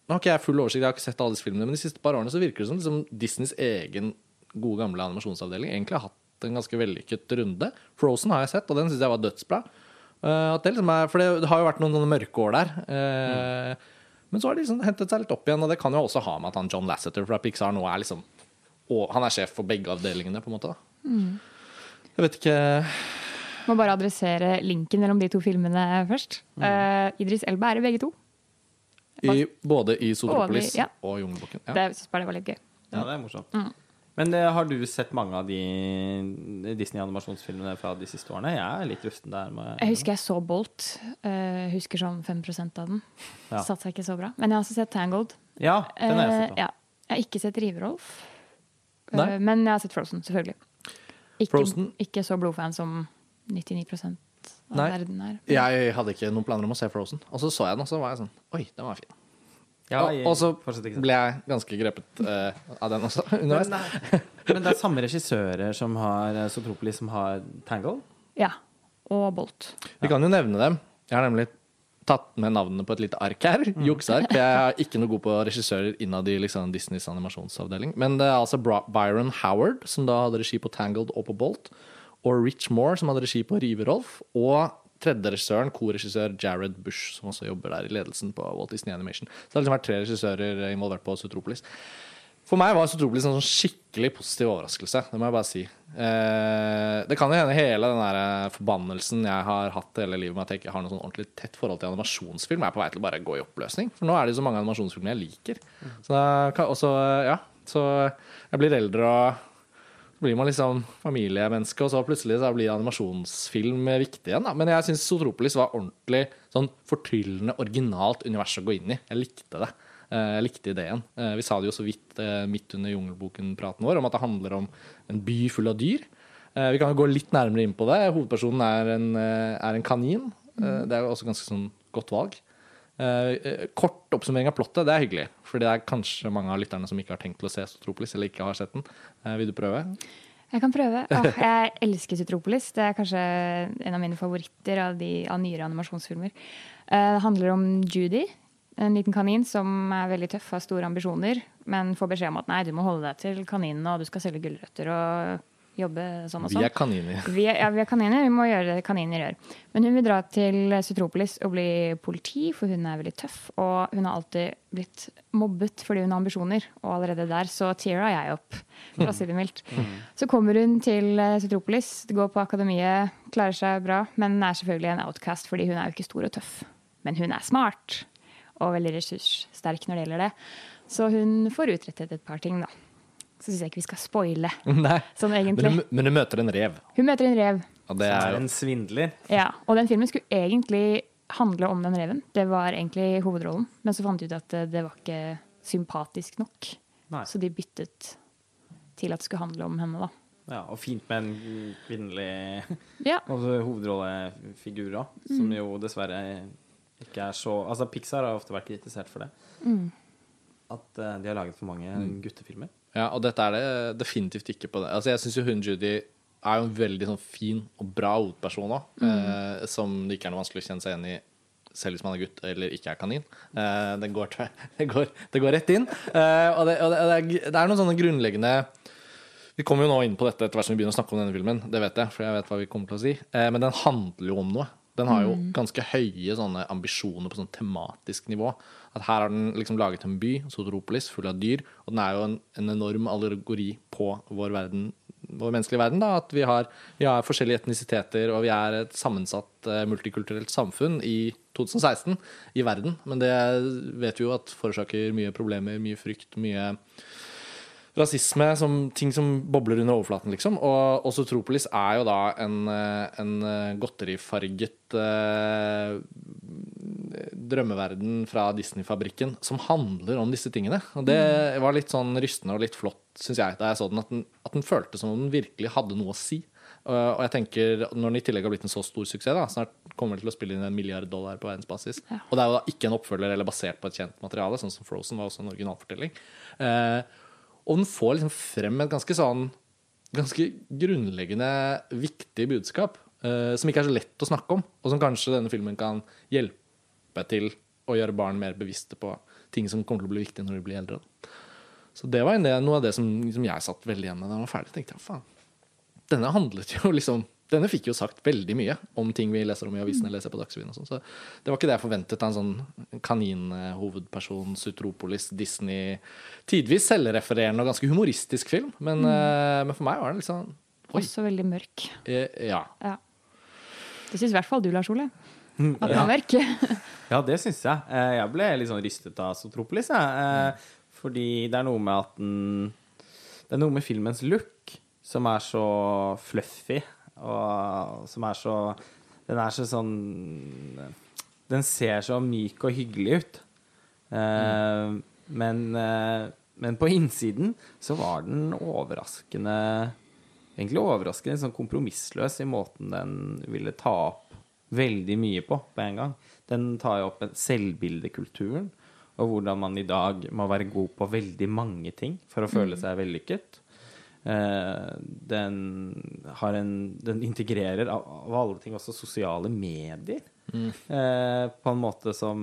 nå har ikke jeg full oversikt, jeg har ikke sett alle disse filmene, men de siste par årene så virker det som liksom Disneys egen gode gamle animasjonsavdeling egentlig har hatt en ganske vellykket runde. Frozen har jeg sett, og den syns jeg var dødsbra. Eh, at det liksom er, for det, det har jo vært noen sånne mørke år der. Eh, Men så har de liksom hentet seg litt opp igjen, og det kan jo også ha med at han John Lasseter fra Pixar nå er liksom og han er sjef for begge avdelingene, på en måte. da. Mm. Jeg vet ikke Må bare adressere linken mellom de to filmene først. Eh, Idris Elba er i begge to. i, Både i Sotropolis Og ja. og Jungelboken. Ja. Det, jeg synes bare det var litt gøy. Ja, det er morsomt. Men uh, har du sett mange av de Disney-animasjonsfilmene fra de siste årene? Jeg er litt rusten der. Med, Jeg husker jeg så Bolt. Uh, husker sånn 5% av den. Ja. Satt seg ikke så bra. Men jeg har også sett Tangled. Ja, den har jeg sett sett. ja. Jeg har ikke sett Riverolf. Eh, Nei. men jeg har sett Frozen, selvfølgelig. Ikke, Frozen? ikke så blodfan som 99% av Nei. verden er. Jeg hadde ikke noen planer om å se Frozen, og så så jeg den, og så var jeg sånn Oi, den var fin. Ja, og, jeg- og så ble jeg ganske grepet uh, av den også underveis. Men, men det er samme regissører som har eh, Sotropolis, som har Tangle? Ja. Og Bolt. Vi kan jo nevne dem. Jeg har nemlig tatt med navnene på et lite ark her. Jukseark. for Jeg er ikke noe god på regissører innad i liksom, Disneys animasjonsavdeling. Men det er altså Byron Howard, som da hadde regi på Tangled og på Bolt. Og Rich Moore, som hadde regi på Riverolf. Og tredje regissøren, korregissør Jared Bush, som også jobber der i ledelsen på Walt Disney Animation. Så det har liksom vært tre regissører involvert på Zootropolis. For meg var Zootropolis en sånn skikkelig positiv overraskelse. Det må jeg bare si. Eh, det kan jo hende hele den der forbannelsen jeg har hatt hele livet med at jeg ikke har noe sånn ordentlig tett forhold til animasjonsfilm, jeg er på vei til å bare gå i oppløsning. For nå er det jo så mange animasjonsfilmer jeg liker. Så, da også, ja, så jeg blir eldre og så blir man liksom familiemenneske, og så plutselig så blir animasjonsfilm viktig igjen. Da. Men jeg syns Sotropolis var ordentlig sånn fortryllende, originalt univers å gå inn i. Jeg likte det. Eh, Jeg likte ideen. Eh, Vi sa det jo så vidt eh, midt under Jungelboken-praten vår om at det handler om en by full av dyr. Vi kan jo gå litt nærmere inn på det. Hovedpersonen er en, er en kanin. Det er jo også ganske sånn godt valg. Eh, eh, Kort oppsummering av plottet, det er hyggelig. For det er kanskje mange av lytterne som ikke har tenkt til å se Sotropolis, eller ikke har sett den. Eh, Vil du prøve? Jeg kan prøve. Oh, jeg elsker Sotropolis. Det er kanskje en av mine favoritter av, de, av nyere animasjonsfilmer. Det handler om Judy, en liten kanin som er veldig tøff, har store ambisjoner, men får beskjed om at nei, du må holde deg til kaninene, og du skal selge gulrøtter og jobbe sånn og sånn. Vi er kaniner. Vi er, ja, vi er kaniner, vi må gjøre det kaniner gjør. Men hun vil dra til Sutropolis og bli politi, for hun er veldig tøff. Og hun har alltid blitt mobbet fordi hun har ambisjoner, og allerede der så teara jeg opp. For å si det mildt. Så kommer hun til Sutropolis, går på akademiet, klarer seg bra, men er selvfølgelig en outcast fordi hun er jo ikke stor og tøff. Men hun er smart, og veldig ressurssterk når det gjelder det. Så hun får utrettet et par ting, da. Så syns jeg ikke vi skal spoile Nei. sånn Men hun, men hun, møter en rev. Hun møter en rev. Og det er en svindler. Ja, og den filmen skulle egentlig handle om den reven. Det var egentlig hovedrollen. Men så fant de ut at det, det var ikke sympatisk nok. Nei. Så de byttet til at det skulle handle om henne, da. Ja, og fint med en kvinnelig Ja. altså, hovedrollefigur òg, som jo dessverre ikke er så Altså, Pixar har ofte vært kritisert for det. At uh, de har laget for mange guttefilmer. Ja, og dette er det definitivt ikke på det. Altså, jeg syns jo hun Judy er jo en veldig sånn fin og bra hovedperson òg, eh, som det ikke er noe vanskelig å kjenne seg igjen i. Selv hvis man er gutt eller ikke er kanin. Eh, det, går, til- det, går, det går rett inn. Eh, og det, og det, det, er, det er noen sånne grunnleggende Vi kommer jo nå inn på dette etter hvert som vi begynner å snakke om denne filmen. Det vet jeg, for jeg vet hva vi kommer til å si. Eh, men den handler jo om noe. Den har jo ganske høye sånne ambisjoner på sånn tematisk nivå. At her har den liksom laget en by, Sotropolis, full av dyr. Og den er jo en, en enorm allegori på vår verden, vår menneskelige verden. da, At vi har, vi har forskjellige etnisiteter, og vi er et sammensatt eh, multikulturelt samfunn i 2016 i verden. Men det vet vi jo at forårsaker mye problemer, mye frykt, mye rasisme, som, ting som bobler under overflaten, liksom. Og, og Tropolis er jo da en, eh, en eh, godterifarget eh, drømmeverden fra Disney-fabrikken som handler om disse tingene. Og det var litt sånn rystende og litt flott, syns jeg, da jeg så den, at, den, at den føltes som om den virkelig hadde noe å si. Uh, og jeg tenker, Når den i tillegg har blitt en så stor suksess, da, snart kommer den til å spille inn en milliard dollar på verdensbasis. Ja. Og det er jo da ikke en oppfølger eller basert på et kjent materiale, sånn som Frozen var også en originalfortelling. Uh, og den får liksom frem et ganske sånn ganske grunnleggende viktig budskap, uh, som ikke er så lett å snakke om, og som kanskje denne filmen kan hjelpe til å gjøre barn mer bevisste på ting som kommer til å bli viktige når de blir eldre. Så det var del, noe av det som, som jeg satt veldig igjen med da jeg var ferdig. tenkte jeg, faen, denne handlet jo liksom Denne fikk jo sagt veldig mye om ting vi leser om i avisene eller leser på Dagsrevyen. og sånn, Så det var ikke det jeg forventet av en sånn kaninhovedperson, Sutropolis, Disney Tidvis selvrefererende og ganske humoristisk film. Men, eh, men for meg var det sånn Oi. Også veldig mørk. eh, Ja. Ja. Det syns i hvert fall du, Lars Ole. At den var mørk. Ja, det syns jeg. Eh, Jeg ble litt sånn rystet av Sotropolis, jeg. Eh, Fordi det er noe med at den Det er noe med filmens look som er så fluffy, og som er så Den er så sånn Den ser så myk og hyggelig ut. Eh, Men, eh, men på innsiden så var den overraskende Egentlig overraskende sånn kompromissløs i måten den ville ta opp veldig mye på på en gang. Den tar jo opp selvbildekulturen, og hvordan man i dag må være god på veldig mange ting for å føle seg vellykket. Eh, den, har en, den integrerer av, av alle ting også sosiale medier eh, på en måte som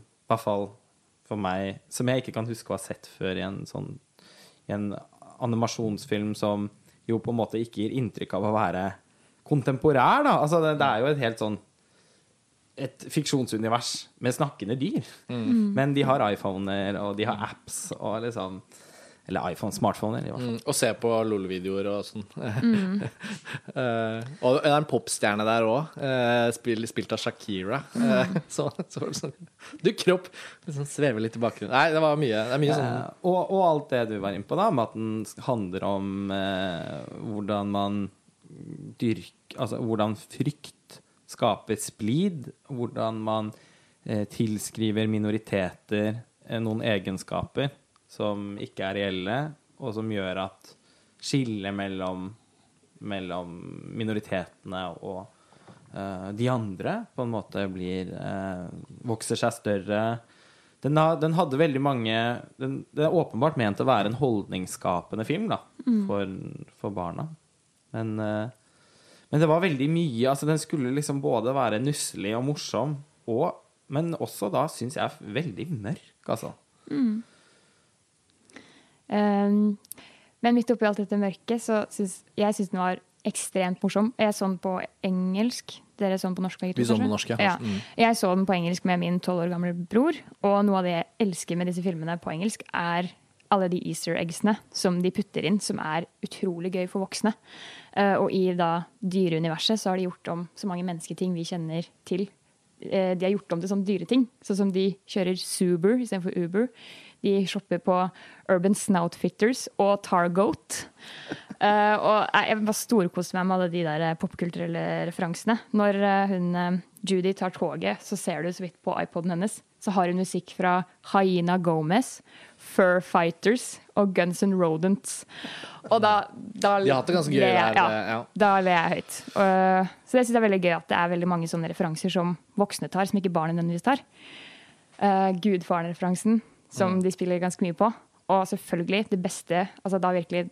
i hvert fall for meg Som jeg ikke kan huske å ha sett før i en sånn i en animasjonsfilm som jo på en måte ikke gir inntrykk av å være kontemporær, da. Altså, det, det er jo et helt sånn et fiksjonsunivers med snakkende dyr. Men de har iPhoner, og de har apps, og liksom Eller iPhone, smartphoner, i hvert fall. Mm, og se på LOL-videoer og sånn. Eh, og det er en popstjerne der òg, spilt av Shakira. Uh, så, så så, sånn Du, kropp! Liksom svever litt i bakgrunnen. Nei, det var mye. Det er mye sånn Eh, og, og alt det du var inne på, da, med at den handler om eh, hvordan man dyrker Altså hvordan frykt skaper splid, hvordan man eh, tilskriver minoriteter eh, noen egenskaper som ikke er reelle, og som gjør at skillet mellom, mellom minoritetene og uh, de andre på en måte blir uh, Vokser seg større. Den, ha, den hadde veldig mange den, Det er åpenbart ment å være en holdningsskapende film da, for, for barna. Men, uh, men det var veldig mye. altså Den skulle liksom både være nusselig og morsom, og, men også da syns jeg veldig mørk, altså. Um, men midt oppi alt dette mørket, så syns jeg synes den var ekstremt morsom. Jeg så den på engelsk. Dere så den på norsk? begge to, Vi så den på norsk, ja. Mm. Jeg så den på engelsk med min tolv år gamle bror. Og noe av det jeg elsker med disse filmene på engelsk, er alle de easter eggsene som de putter inn, som er utrolig gøy for voksne. Uh, og i da dyreuniverset så har de gjort om så mange mennesketing vi kjenner til. Uh, de har gjort om til sånne dyreting. Sånn som de kjører Suber istedenfor Uber. De shopper på Urban Snoutfitters og Targoat. Uh, og jeg bare storkoste meg med alle de der eh, popkulturelle referansene. Når eh, hun Judy tar toget, så ser du så vidt på iPoden hennes. Så har hun musikk fra Hyena Gomez, Fur Fighters og Guns N' Rodents. Og da, da De har hatt det ganske gøy der, Ja, ja. da ler jeg høyt. Uh, så det syns jeg er veldig gøy at det er veldig mange sånne referanser som voksne tar, som ikke barnet nødvendigvis tar. Uh, Gudfaren-referansen, som de spiller ganske mye på. Og selvfølgelig det beste altså Da virkelig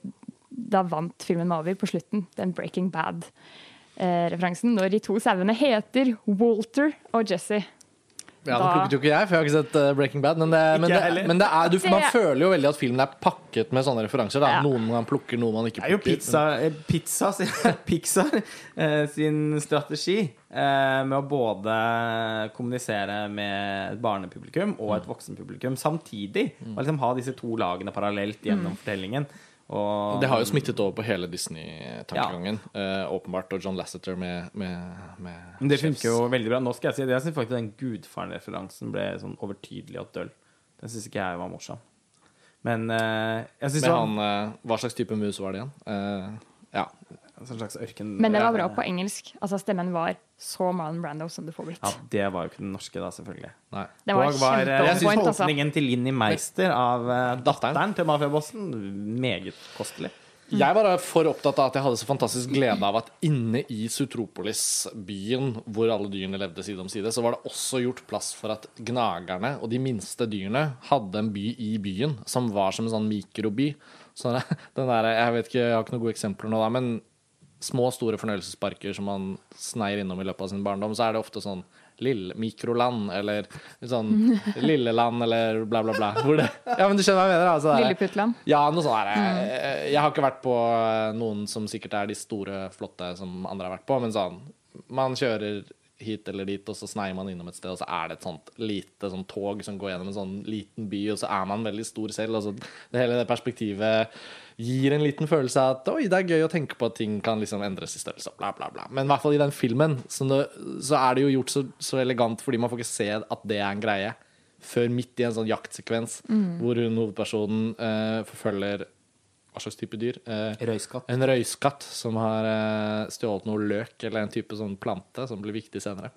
Da vant filmen meg over på slutten. Den Breaking Bad-referansen. når de to sauene heter Walter og Jesse. Ja, Da- Det plukket jo ikke jeg, for jeg har ikke sett eh, Breaking Bad. Men, det, men, det, men det er, du, man føler jo veldig at filmen er pakket med sånne referanser. Da. Ja. Noen man plukker, noen man ikke plukker. Det er jo pizza, eh, pizza Pixar eh, sin strategi eh, med å både kommunisere med et barnepublikum og et voksenpublikum samtidig. Og liksom ha disse to lagene parallelt gjennom fortellingen. Og, Det har jo smittet over på hele Disney-tankegangen. eh, åpenbart. Og John Lasseter med, med, med Men Det funker jo veldig bra. Nå skal jeg si det. Jeg syns faktisk den Gudfaren-referansen ble sånn overtydelig og døll. Den syns ikke jeg var morsom. Men eh, jeg syns det han, eh, hva slags type mus var det igjen? Eh, ja. En slags ørken... Men det var bra på engelsk. Altså Stemmen var så Marlon Brando som det får blitt. Ja, det var jo ikke den norske, da, selvfølgelig. Nei. Det var var, eh, jeg syns altså. til Linni Meister av uh, Datteren. datteren til mafiabossen meget kostelig. Jeg var for opptatt av at jeg hadde så fantastisk glede av at inne i Sutropolis, byen hvor alle dyrene levde side om side, så var det også gjort plass for at gnagerne og de minste dyrene hadde en by i byen som var som en sånn mikroby. Så den der, jeg vet ikke, jeg har ikke noen gode eksempler nå, da, men små, store fornøyelsesparker som man sneier innom i løpet av sin barndom, så er det ofte sånn lille mikroland, eller sånn lilleland, eller bla, bla, bla. Hvor det, ja, men du skjønner hva jeg mener? Altså, Lilleputtland. ja, noe sånt er Jeg har ikke vært på eh, noen som sikkert er de store, flotte som andre har vært på, men sånn Man kjører hit eller dit, og så sneier man innom et sted, og så er det et sånt lite sånn tog som går gjennom en sånn liten by, og så er man veldig stor selv. Altså, det hele det perspektivet gir en liten følelse av at oi, det er gøy å tenke på at ting kan liksom endres i størrelse, bla, bla, bla. Men i hvert fall i den filmen så, det, så er det jo gjort så, så elegant fordi man får ikke se at det er en greie før midt i en sånn jaktsekvens hvor hun hovedpersonen eh, forfølger hva slags type dyr? Eh, Røyskatt. en røyskatt som har eh, stjålet noe løk eller en type sånn plante som blir viktig senere.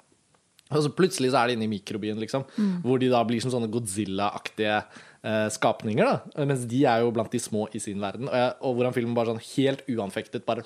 Og så plutselig så er det inne i mikrobyen, liksom, hvor de da blir som sånne Godzilla-aktige eh, skapninger. da, Mens de er jo blant de små i sin verden. Og, jeg, og hvordan filmen bare sånn helt uanfektet bare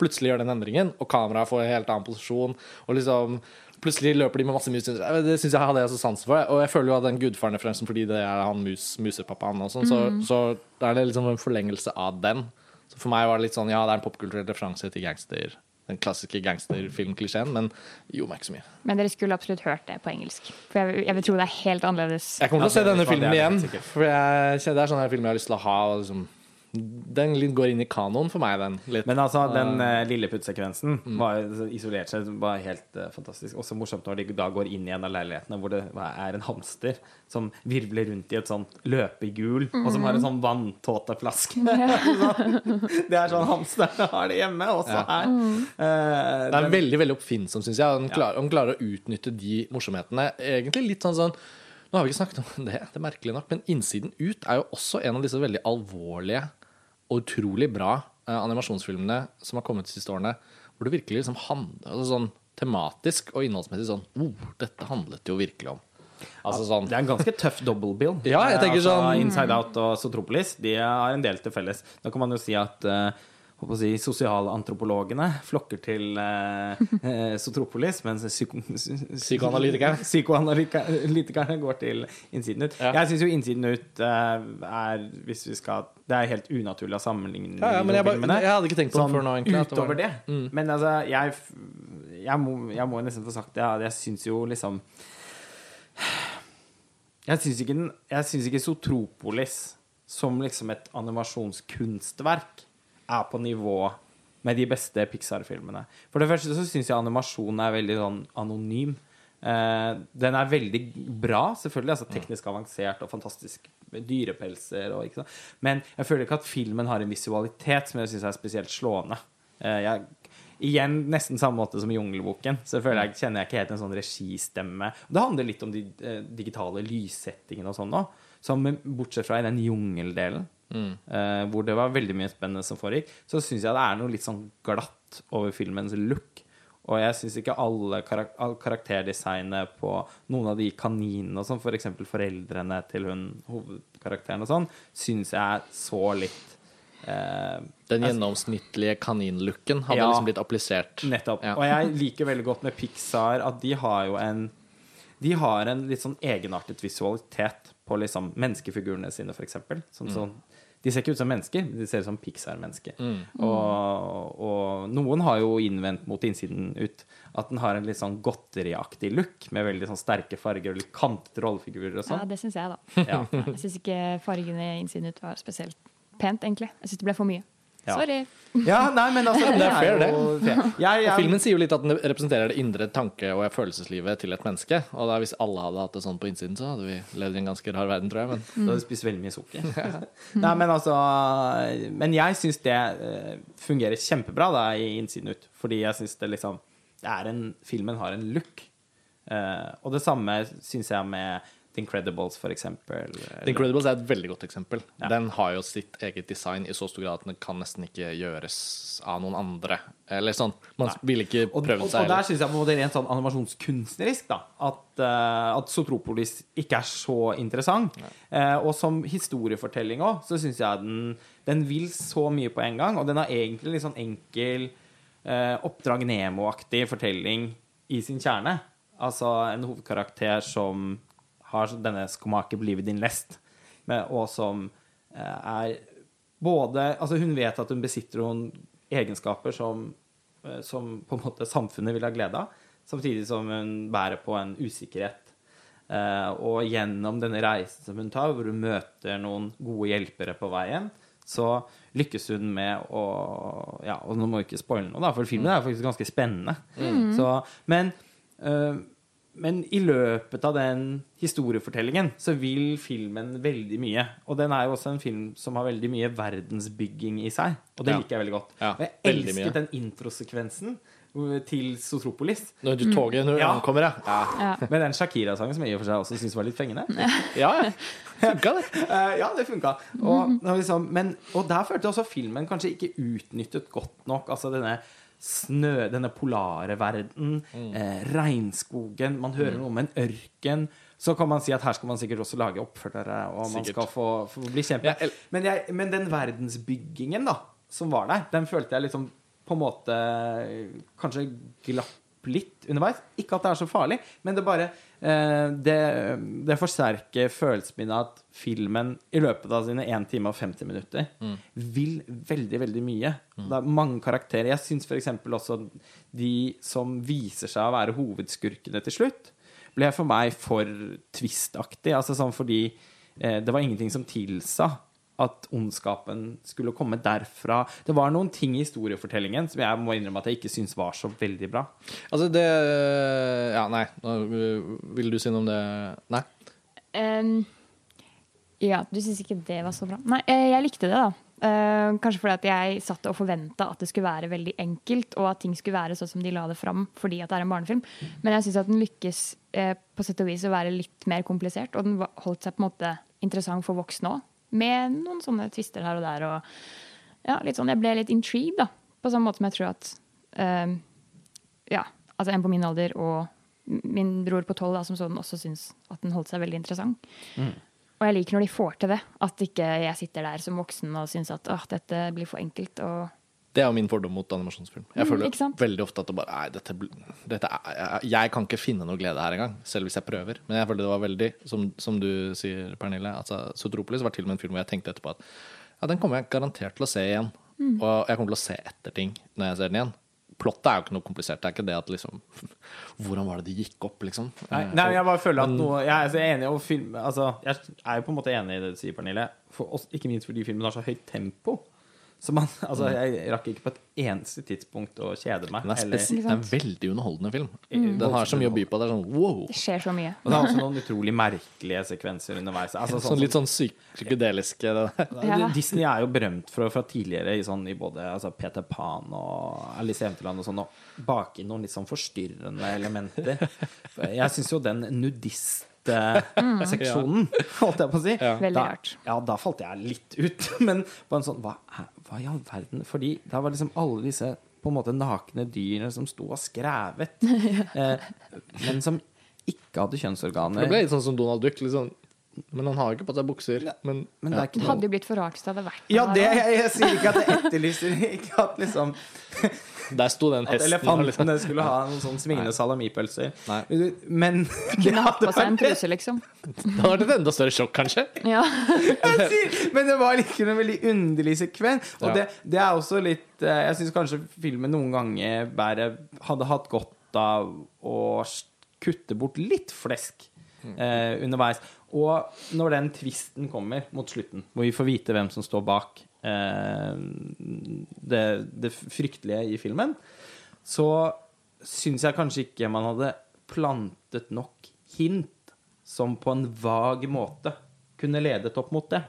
plutselig gjør den endringen, og kameraet får en helt annen posisjon. Og liksom plutselig løper de med masse mus. Det syns jeg hadde jeg så sans for. Og jeg føler jo at den gudfaren-referansen fordi det er han mus, musepappaen og sånn, så, så da er det liksom en forlengelse av den. Så for meg var det litt sånn, ja, det er en popkulturell referanse til gangster, den klassiske gangsterfilmklisjeen, men jo, gjorde meg ikke så mye. Men dere skulle absolutt hørt det på engelsk. For jeg, jeg vil tro det er helt annerledes. Jeg kommer til å se denne filmen igjen, for jeg, det er sånn her film jeg har lyst til å ha. og Liksom, den går inn i kanoen for meg, den. Litt. Men altså, den uh, lilleputtsekvensen var mm. var isolert sett var helt uh, fantastisk. Også morsomt når de da går inn i en av leilighetene hvor det er en hamster som virvler rundt i et sånt løpehjul, og som har en sånn vanntåteflaske. det er sånn hamsterne har det hjemme, også Ja. her. Eh, Det er den- veldig veldig oppfinnsom, syns jeg. Han klarer, han klarer å utnytte de morsomhetene. Egentlig litt sånn sånn Nå har vi ikke snakket om det, det er merkelig nok, men 'Innsiden ut' er jo også en av disse veldig alvorlige utrolig bra eh, animasjonsfilmene som har kommet de siste årene, hvor det virkelig liksom handler altså sånn tematisk og innholdsmessig sånn oh, dette handlet jo virkelig om. Altså sånn Det er en ganske tøff double bill. Ja, jeg tenker altså, sånn- Inside Out og Sotropolis De har en del til felles. Da kan man jo si at uh, si, sosialantropologene flokker til eh, Sotropolis, mens psyko Psykoanalytikerne. psykoanalytikerne går til Innsiden ut. Ja. Jeg syns jo Innsiden ut eh, er Hvis vi skal Det er helt unaturlig å sammenligne Ja, ja, men jeg, bare, jeg hadde ikke tenkt på sånn, før nå, egentlig. at det Utover det. Men altså, jeg, jeg, må, jeg må nesten få sagt det. Jeg syns jo liksom Jeg syns ikke, ikke Sotropolis som liksom et animasjonskunstverk er på nivå med de beste Pixar-filmene. For det første så syns jeg animasjonen er veldig sånn anonym. Uh, den er veldig bra, selvfølgelig. altså Teknisk avansert og fantastisk med dyrepelser. Og, ikke sant? Men jeg føler ikke at filmen har en visualitet som jeg syns er spesielt slående. Uh, jeg, igjen nesten samme måte som i Jungelboken. Så føler jeg, kjenner jeg ikke helt en sånn registemme. Det handler litt om de uh, digitale lyssettingene og sånn òg. Bortsett fra i den jungeldelen, eh, hvor det var veldig mye spennende som foregikk, så syns jeg det er noe litt sånn glatt over filmens look. Og jeg syns ikke alle karak all karakterdesignet på noen av de kaninene, og sånn, f.eks. For foreldrene til hun hovedkarakteren og sånn, syns jeg så litt eh, Den gjennomsnittlige kaninlooken hadde Ja. liksom blitt applisert. Nettopp. Ja. Og jeg liker veldig godt med Pixar at de har jo en De har en litt sånn egenartet visualitet på liksom menneskefigurene sine, f.eks. Sånn, Mm. sånn De ser ikke ut som mennesker, de ser ut som Pixar-mennesker. Og, og noen har jo innvendt mot innsiden ut at den har en litt sånn godteriaktig look, med veldig sånn sterke farger og litt kantete rollefigurer og Ja, sånn. det syns jeg, da. Ja. Jeg syns ikke fargene innsiden ut var spesielt pent, egentlig. Jeg syns det ble for mye. Ja. Sorry. ja, nei, men altså Det er fair, det. fair. Jeg, Og filmen sier jo litt at den representerer det indre tanke- og følelseslivet til et menneske. Og da hvis alle hadde hatt det sånn på innsiden, så hadde vi levd i en ganske rar verden, tror jeg. Men Da hadde spist veldig mye sukker. Nei, men altså Men jeg syns det eh, fungerer kjempebra da i Innsiden ut. Fordi jeg syns det liksom det er en, Filmen har en look. Eh, og det samme syns jeg med The Incredibles, for eksempel. The Incredibles er et veldig godt eksempel. Ja. Den har jo sitt eget design i så stor grad at den kan nesten ikke gjøres av noen andre. Eller sånn. Man ville ikke Og, og, og der syns jeg på en måte rent sånn animasjonskunstnerisk da, at, uh, at Sotropolis ikke er så interessant. Uh, og som historiefortelling òg, så syns jeg den, den vil så mye på en gang. Og den har egentlig litt sånn enkel uh, Oppdrag Nemo-aktig fortelling i sin kjerne. Altså en hovedkarakter som har denne skomaker blivet din lest, men, og som eh, er både Altså, hun vet at hun besitter noen egenskaper som, eh, som på en måte samfunnet vil ha glede av, samtidig som hun bærer på en usikkerhet. Eh, og gjennom denne reisen som hun tar, hvor hun møter noen gode hjelpere på veien, så lykkes hun med å Ja, og nå må vi ikke spoile noe, da, for filmen er faktisk ganske spennende. Så, men Eh, men i løpet av den historiefortellingen så vil filmen veldig mye. Og den er jo også en film som har veldig mye verdensbygging i seg. Og det Ja. liker jeg veldig godt. Ja, og jeg elsket mye. den introsekvensen uh, til Sotropolis. Når du toget når Ja. ankommer, ja. Ja, Ja. Med den Shakira-sangen som jeg i og for seg også syns var litt fengende. ja. ja. Funka det. Eh, ja, det funka. Og liksom, men, og der følte jeg også filmen kanskje ikke utnyttet godt nok. Altså denne snø, denne polare verden, eh, regnskogen Man hører noe om en ørken. Så kan man si at her skal man sikkert også lage oppfølgere, og man Sikkert. skal få, få bli kjempe. Ja, men, jeg, men den verdensbyggingen da som var der, den følte jeg liksom på en måte kanskje glapp litt underveis. Ikke at det er så farlig, men det bare eh, det, det forsterker følelsen min av at filmen i løpet av sine 1 time og 50 minutter vil veldig, veldig mye. Det er mange karakterer. Jeg syns f.eks. også de som viser seg å være hovedskurkene til slutt, ble for meg for twistaktig. Altså sånn fordi eh, det var ingenting som tilsa at ondskapen skulle komme derfra. Det var noen ting i historiefortellingen som jeg må innrømme at jeg ikke syns var så veldig bra. Altså, det Ja, nei. Øh, Vil du si noe om det? Nei? Um, ja, du syns ikke det var så bra? Nei, eh, jeg likte det, da. Uh, kanskje fordi at jeg satt og forventa at det skulle være veldig enkelt, og at ting skulle være sånn som de la det fram fordi at det er en barnefilm. Men jeg syns at den lykkes uh, på sett og vis å være litt mer komplisert, og den holdt seg på en måte interessant for voksne òg. Med noen sånne twister her og der. Og ja, litt sånn, jeg ble litt intrigued, da. På samme måte som jeg tror at eh, ja, altså en på min alder og min bror på tolv som sånn også syns at den holdt seg veldig interessant. Og jeg liker når de får til det. At ikke jeg sitter der som voksen og syns at dette blir for enkelt. Og Det er jo min fordom mot animasjonsfilm. Jeg Mm, føler veldig ofte at det bare Nei, dette, dette er, jeg, jeg kan ikke finne noe glede her engang, selv hvis jeg prøver. Men jeg føler det var veldig, som, som du sier, Pernille, altså, Sotropolis var til og med en film hvor jeg tenkte etterpå at ja, den kommer jeg garantert til å se igjen. Mm. Og jeg kommer til å se etter ting når jeg ser den igjen. Plottet er jo ikke noe komplisert. Det er ikke det at liksom Hvordan var det det gikk opp, liksom? Nei, nei, jeg bare føler at noe Jeg er enig i å filme altså, Jeg er jo på en måte enig i det du sier, Pernille. For oss, ikke minst fordi filmen har så høyt tempo. Så man, altså, jeg rakk ikke på et eneste tidspunkt å kjede meg. Den er, eller- det er en veldig underholdende film. Den har så mye å by på. Det er sånn wow! det skjer så mye. Og det er også noen utrolig merkelige sekvenser underveis. Altså, Sånn litt sånn psyk psykedeliske. Ja. Disney er jo berømt for fra tidligere i, sånn, i både altså Peter Pan og Alice i Eventyrland og sånn, å bake inn noen litt sånn forstyrrende elementer. Jeg syns jo den nudistseksjonen, holdt jeg på å si Ja. Da. Ja, da falt jeg litt ut. Men på en sånn hva, hva i all verden? Fordi da var liksom alle disse på en måte nakne dyrene som sto og skrevet, eh, men som ikke hadde kjønnsorganer. Det ble litt sånn som Donald Duck. Sånn, men han har jo ikke på seg bukser. Men, Men det er ikke Det hadde jo blitt for rart hvis det hadde vært Ja, det, jeg, jeg sier ikke at jeg etterlyser Ikke at liksom der sto den At hesten. liksom- elefantene skulle ha noen sånn svingende salamipølser. Men Men Kunne hatt på seg en det. truse, liksom. Det hadde vært et enda større sjokk, kanskje. Ja. Men det var likevel en veldig underlig sekvens. Og det, det er også litt eh, Jeg syns kanskje filmen noen ganger bare hadde hatt godt av å kutte bort litt flesk eh, underveis. Og når den tvisten kommer mot slutten, hvor vi får vite hvem som står bak det, det fryktelige i filmen, så syns jeg kanskje ikke man hadde plantet nok hint som på en vag måte kunne ledet opp mot det.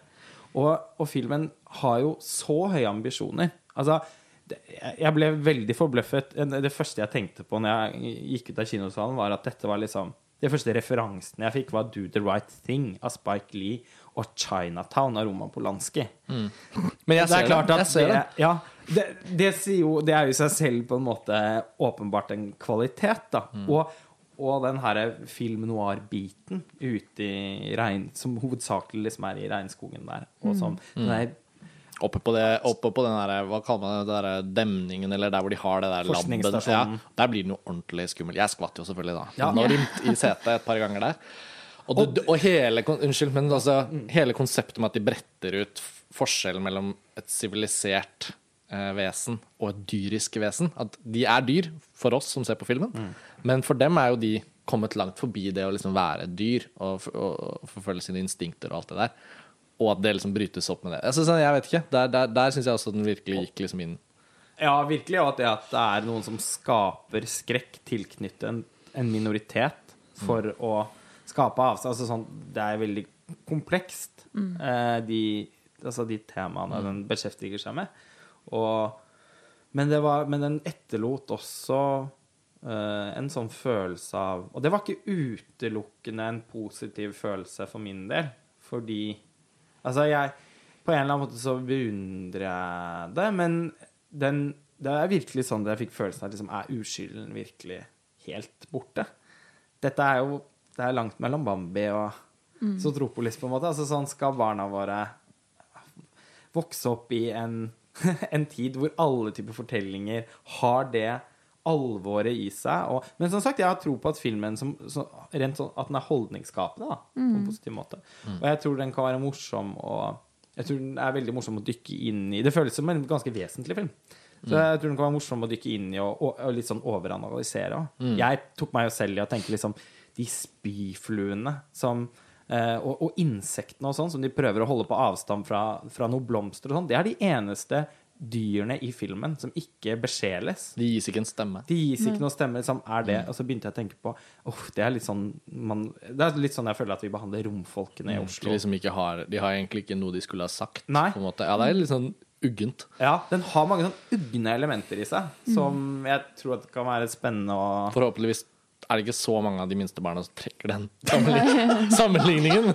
Og, og filmen har jo så høye ambisjoner. Altså, det, jeg ble veldig forbløffet. Det første jeg tenkte på når jeg gikk ut av kinosalen, var at dette var liksom De første referansene jeg fikk, var 'Do the Right Thing' av Spike Lee og 'Chinatown' av Roman Polanski. Men jeg Det ser er klart det. Jeg ser det, det. ja, det, det, jo, det er jo i seg selv på en måte åpenbart en kvalitet, da. Mm. Og, og den her film noir-biten ute i regn, som hovedsakelig liksom er i regnskogen der. Og som Mm. den der Oppe på, det, oppe på den der, hva kaller man det, det der demningen, eller der hvor de har det der labben. Ja, der blir den jo ordentlig skummel. Jeg skvatt jo selvfølgelig da. Ja. Rymt i setet et par ganger der. Og, du, og hele, unnskyld, men altså, hele konseptet med at de bretter ut forskjellen mellom et sivilisert eh, vesen og et dyrisk vesen. At de er dyr for oss som ser på filmen, men for dem er jo de kommet langt forbi det å liksom være dyr og, og, forfølge sine instinkter og alt det der. Og at det liksom brytes opp med det. Synes, jeg vet ikke. Der, der, der syns jeg også den virkelig gikk liksom inn. Ja, virkelig. Og at det at det er noen som skaper skrekk tilknyttet en, en minoritet for å skape avstand. Altså sånn, det er veldig komplekst, eh, de, altså de temaene den beskjeftiger seg med. Og, men, det var, men den etterlot også eh, en sånn følelse av Og det var ikke utelukkende en positiv følelse for min del, fordi Altså, jeg På en eller annen måte så beundrer jeg det, men den, det er virkelig sånn at jeg fikk følelsen av liksom, er uskylden virkelig helt borte? Dette er jo Det er langt mellom Bambi og Sotropolis, på en måte. Altså sånn skal barna våre vokse opp i en, en tid hvor alle typer fortellinger har det alvoret i seg. Og, men som sagt, jeg har tro på at filmen som, så, rent sånn, at den er holdningsskapende da, på en positiv måte. Og jeg tror den kan være morsom og jeg tror den er veldig morsom å dykke inn i. Det føles som en ganske vesentlig film. Så jeg tror den kan være morsom å dykke inn i og, og, og litt sånn overanalysere. Mm. Jeg tok meg jo selv i å tenke liksom de spyfluene som eh, og, og insektene og sånn, som de prøver å holde på avstand fra, fra noen blomster og sånn, det er de eneste dyrene i filmen som ikke besjeles. De gis ikke en stemme. De gis ikke noen stemme liksom, er det. Og så begynte jeg å tenke på oh, det er litt sånn man, Det er litt sånn jeg føler at vi behandler romfolkene i De, Oslo. liksom ikke har, de har egentlig ikke noe de skulle ha sagt. Nei. På en måte. Ja, det er litt sånn uggent. Ja, den har mange sånn ugne elementer i seg som jeg tror at kan være spennende å Forhåpentligvis er det ikke så mange av de minste barna som trekker den sammenligningen.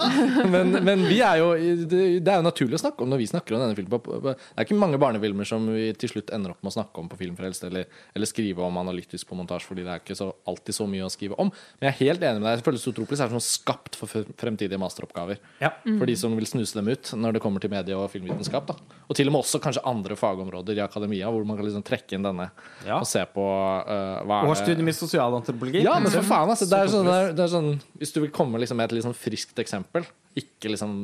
Men, men vi er jo, det er jo naturlig å snakke om når vi snakker om denne filmen. Det er ikke mange barnefilmer som vi til slutt ender opp med å snakke om på Filmfrelst, eller, eller skrive om analytisk på montasje, fordi det er ikke så, alltid så mye å skrive om. Men jeg er helt enig med deg. Jeg føler Sotropolis er sånn skapt for fremtidige masteroppgaver. Ja. For de som vil snuse dem ut når det kommer til medie- og filmvitenskap. Da. Og til og med også kanskje andre fagområder i akademia, hvor man kan liksom trekke inn denne Ja. og se på uh, hva er det studium i sosialantropologi. ja, men for faen, altså. Det er sånn, det er, det er sånn Hvis du vil komme liksom med et sånn friskt eksempel, ikke liksom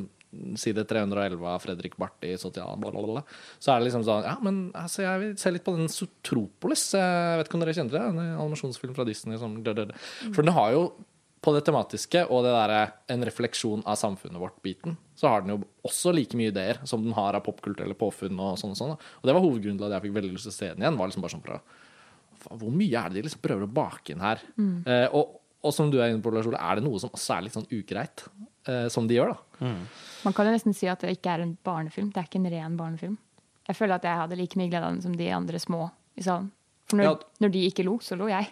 side 311 av Fredrik Barth i sosial, bla, bla, bla, så er det liksom sånn Ja, men altså, jeg vil se litt på den Sotropolis. Jeg vet ikke om dere kjenner det? En animasjonsfilm fra Disney som dø. For den har jo på det tematiske og det derre en refleksjon av samfunnet vårt-biten, så har den jo også like mye ideer som den har av popkulturelle påfunn og sånn og sånn. Og det var hovedgrunnen til at jeg fikk veldig lyst til å se den igjen. var liksom bare sånn for å hvor mye er det de liksom prøver å bake inn her? Eh, og, og som du er inne på, Lars Ole, er det noe som også er litt sånn ugreit, eh, som de gjør, da? Man kan jo nesten si at det ikke er en barnefilm. Det er ikke en ren barnefilm. Jeg føler at jeg hadde like mye glede av den som de andre små i salen. For når, Ja. når de ikke lo, så lo jeg.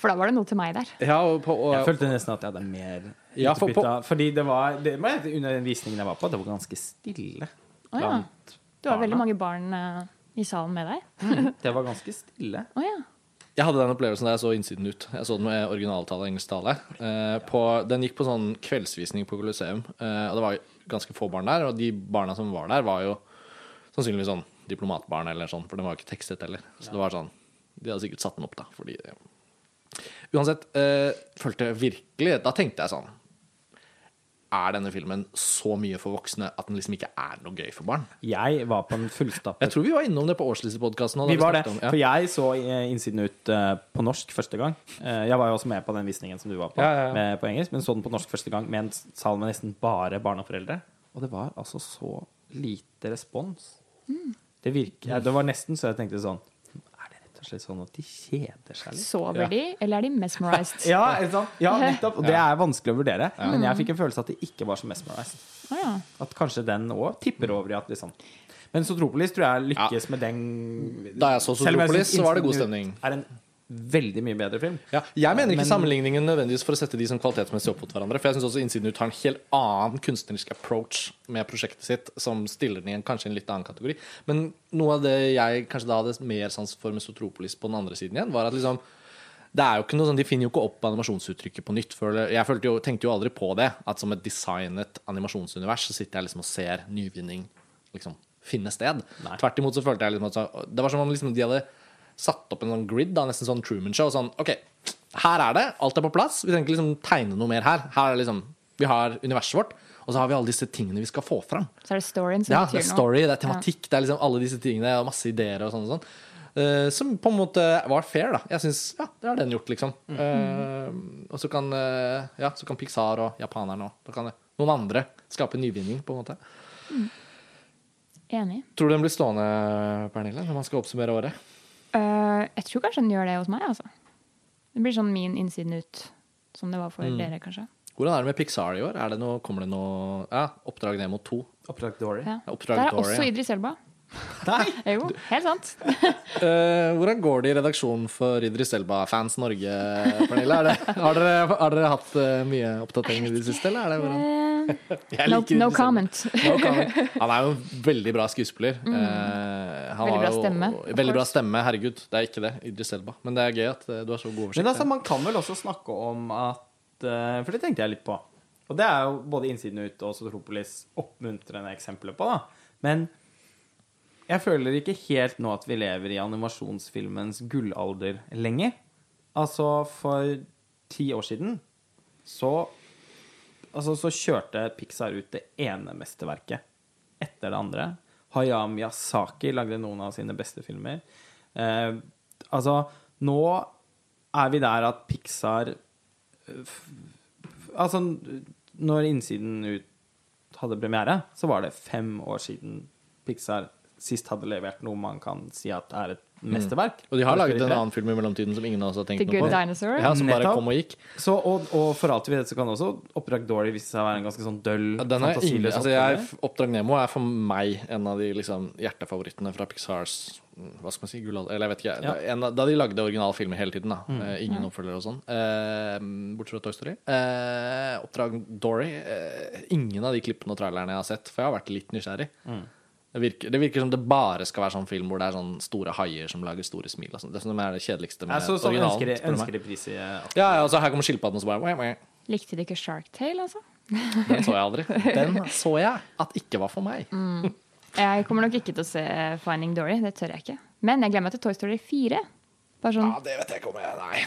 For da var det noe til meg der. Ja, og på, og, Jeg følte nesten at jeg hadde mer Ja, for- utbytte av Fordi det var det, Under den visningen jeg var på, det var ganske stille. Å ja. Du har barna. veldig mange barn eh, i salen med deg. Det var ganske stille. Å ja. Jeg hadde den opplevelsen da jeg så innsiden ut. Jeg så den med originaltale og engelsktale. Eh, den gikk på sånn kveldsvisning på Colosseum, eh, og det var ganske få barn der. Og de barna som var der, var jo sannsynligvis sånn diplomatbarn eller sånn, for den var jo ikke tekstet heller. Så det var sånn De hadde sikkert satt den opp, da, fordi Uansett, eh, følte virkelig Da tenkte jeg sånn Er denne filmen så mye for voksne at den liksom ikke er noe gøy for barn? Jeg var på en Jeg tror vi var innom det på årslistepodkasten. Vi var det. For jeg så eh, innsiden ut eh, på norsk første gang. Eh, jeg var jo også med på den visningen som du var på, Ja, ja, ja. Med, på engelsk, men så den på norsk første gang med en sal med nesten bare barn og foreldre. Og det var altså så lite respons. Mm. Det virker, ja, Det var nesten så jeg tenkte sånn og slett sånn at de kjeder seg litt? Sover Ja. de, eller er de mesmerized? Ja, ja nettopp. Og det er vanskelig å vurdere. Men jeg fikk en følelse at de ikke var så mesmerized. Ah, ja. At kanskje den òg tipper over i at liksom Men Sotropolis tror jeg lykkes med den Da jeg så Sotropolis, så var det god stemning. Er en veldig mye bedre film. Ja, jeg mener ikke Men- sammenligningen nødvendigvis for å sette de som kvalitetsmessig opp mot hverandre. For jeg syns også Innsiden ut har en helt annen kunstnerisk approach med prosjektet sitt, som stiller den i en, kanskje en litt annen kategori. Men noe av det jeg kanskje da hadde mer sans for med Sotropolis på den andre siden igjen, var at liksom det er jo ikke noe sånn, De finner jo ikke opp animasjonsuttrykket på nytt. Jeg følte jo, tenkte jo aldri på det. At som et designet animasjonsunivers så sitter jeg liksom og ser nyvinning liksom finne sted. Nei. Tvert imot så følte jeg liksom at Det var som om liksom de hadde satt opp en sånn grid, da, nesten sånn Truman Show. Sånn, OK, her er det. Alt er på plass. Vi trenger ikke liksom tegne noe mer her. Her er liksom Vi har universet vårt, og så har vi alle disse tingene vi skal få fram. Så er det storyen som Ja, det er story, det er tematikk, det er liksom alle disse tingene og masse ideer og sånn og sånn. Uh, som på en måte var fair, da. Jeg syns ja, det har den gjort, liksom. Eh, og så kan, uh, ja, så kan Pixar og japanerne og da kan noen andre skape nyvinning, på en måte. Enig. Tror du den blir stående, Pernille, når man skal oppsummere året? Eh, jeg tror kanskje den gjør det hos meg, altså. Det blir sånn min innsiden ut, som det var for Mm. dere, kanskje. Hvordan er det med Pixar i år? Er det noe, kommer det noe Ja, Oppdrag Nemo 2. Oppdrag Dory. Ja. Oppdrag Der er Dory, også ja. Idris Elba. Nei! Jo, helt sant. uh, hvordan går det i redaksjonen for Idris Elba-fans Norge, Pernille? Er det, har, dere, har dere hatt uh, mye oppdateringer i det siste, eller er det hvordan? Eh, Jeg no, liker no comment. No comment. Han er jo en veldig bra skuespiller. Mm. han Mm. Veldig bra stemme, Jo, Veldig bra stemme, herregud. Det er ikke det, Idris Elba. Men det er gøy at du har så god oversikt. Men altså, man kan vel også snakke om at For det tenkte jeg litt på. Og det er jo både Innsiden ut og Sotropolis oppmuntrende eksempler på. da. Men jeg føler ikke helt nå at vi lever i animasjonsfilmens gullalder lenger. Altså, for ti år siden så Altså, så kjørte Pixar ut det ene mesterverket etter det andre. Hayam Yasaki lagde noen av sine beste filmer. Eh, altså, nå er vi der at Pixar eh, Altså, når Innsiden ut hadde premiere, så var det fem år siden Pixar sist hadde levert noe man kan si at er et mesterverk. Og de har laget en annen film i mellomtiden som ingen av oss har tenkt The noe Good på. Dinosaur. Ja, som bare kom og gikk. Så, og, og for alt vi vet, så kan også Oppdrag Dory vise seg å være en ganske sånn døll, Ja, Den er ingen, fantasiløs altså jeg. Oppdrag Nemo er for meg en av de liksom, hjertefavorittene fra Pixars mm, Hva skal man si? Gullalder Eller jeg vet ikke. Ja. En, da de lagde originale filmer hele tiden. da Mm. uh, Ingen oppfølgere og sånn. Uh, bortsett fra Toy Story. Uh, Oppdrag Dory Ingen av de klippene og trailerne jeg har sett, for jeg har vært litt nysgjerrig. Mm. Det virker, det virker som det bare skal være sånn film hvor det er sånn store haier som lager store smil. Og sånt. det som er det kjedeligste med Ja, så, sånn originalen. ønsker, ønsker i Ja, ja, altså Her kommer skilpadden og så bare wah, wah. Likte du ikke Shark Tale, altså? Den så jeg aldri. Den så jeg at ikke var for meg. Jeg kommer nok ikke til å se Finding Dory, det tør jeg ikke. Men jeg gleder meg til Toy Story 4. Bare sånn, Ja, det vet jeg ikke om jeg Nei.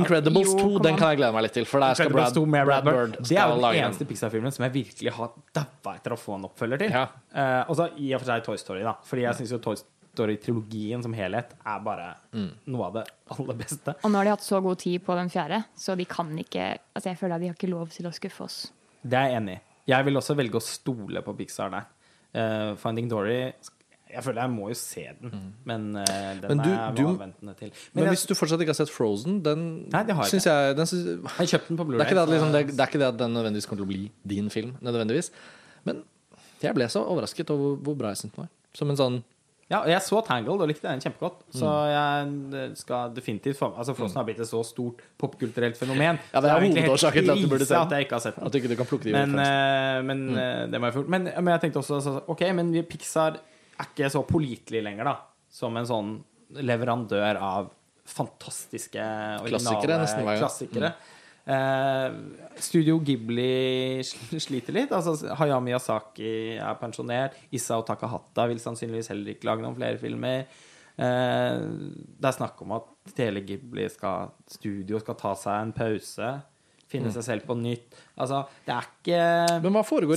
Incredibles Jo, 2, den kan jeg glede meg litt til. For der skal Brad, 2 med Brad Bird Det er jo den lage eneste. Pixar-filmen som jeg virkelig har dabba etter å få en oppfølger til. Ja. Uh, og så i og for seg Toy Story, da. Fordi jeg syns jo Toy Story-trilogien som helhet er bare Mm. noe av det aller beste. Og nå har de hatt så god tid på den fjerde, så de kan ikke Altså jeg føler at de har ikke lov til å skuffe oss. Det er jeg enig i. Jeg vil også velge å stole på Pixar der. Uh, Finding Dory Jeg føler jeg må jo se den, men uh, den Mm. Men du- er jeg du- avventende til. Men jeg, hvis du fortsatt ikke har sett Frozen, den Nei, det har jeg syns jeg den syns, jeg kjøpte den på Blu-ray. er det, liksom, det, det er ikke det at den nødvendigvis kommer til å bli din film, nødvendigvis. Men jeg ble så overrasket over hvor bra jeg syntes den var. Som en sånn Ja, og jeg så Tangled og likte den kjempegodt. Så Mm. jeg skal definitivt få Altså Frozen har blitt et så stort popkulturelt fenomen. Ja, det er egentlig helt hovedårsaken til at du burde se den. at jeg ikke har sett den. At du ikke kan plukke de Men, eh, men Mm. eh, det må jeg få gjort. Men, men jeg tenkte også altså, OK, men vi- Pixar er ikke så pålitelig lenger, da. Som en sånn leverandør av fantastiske, Klassikere, nesten klassikere. Mm. Eh, Studio Ghibli sliter litt. Altså, Hayao Miyazaki er pensjonert. Isao Takahata vil sannsynligvis heller ikke lage noen flere filmer. Eh, det er snakk om at hele Ghibli skal, studio skal ta seg en pause. Finne seg selv på nytt. Altså, det er ikke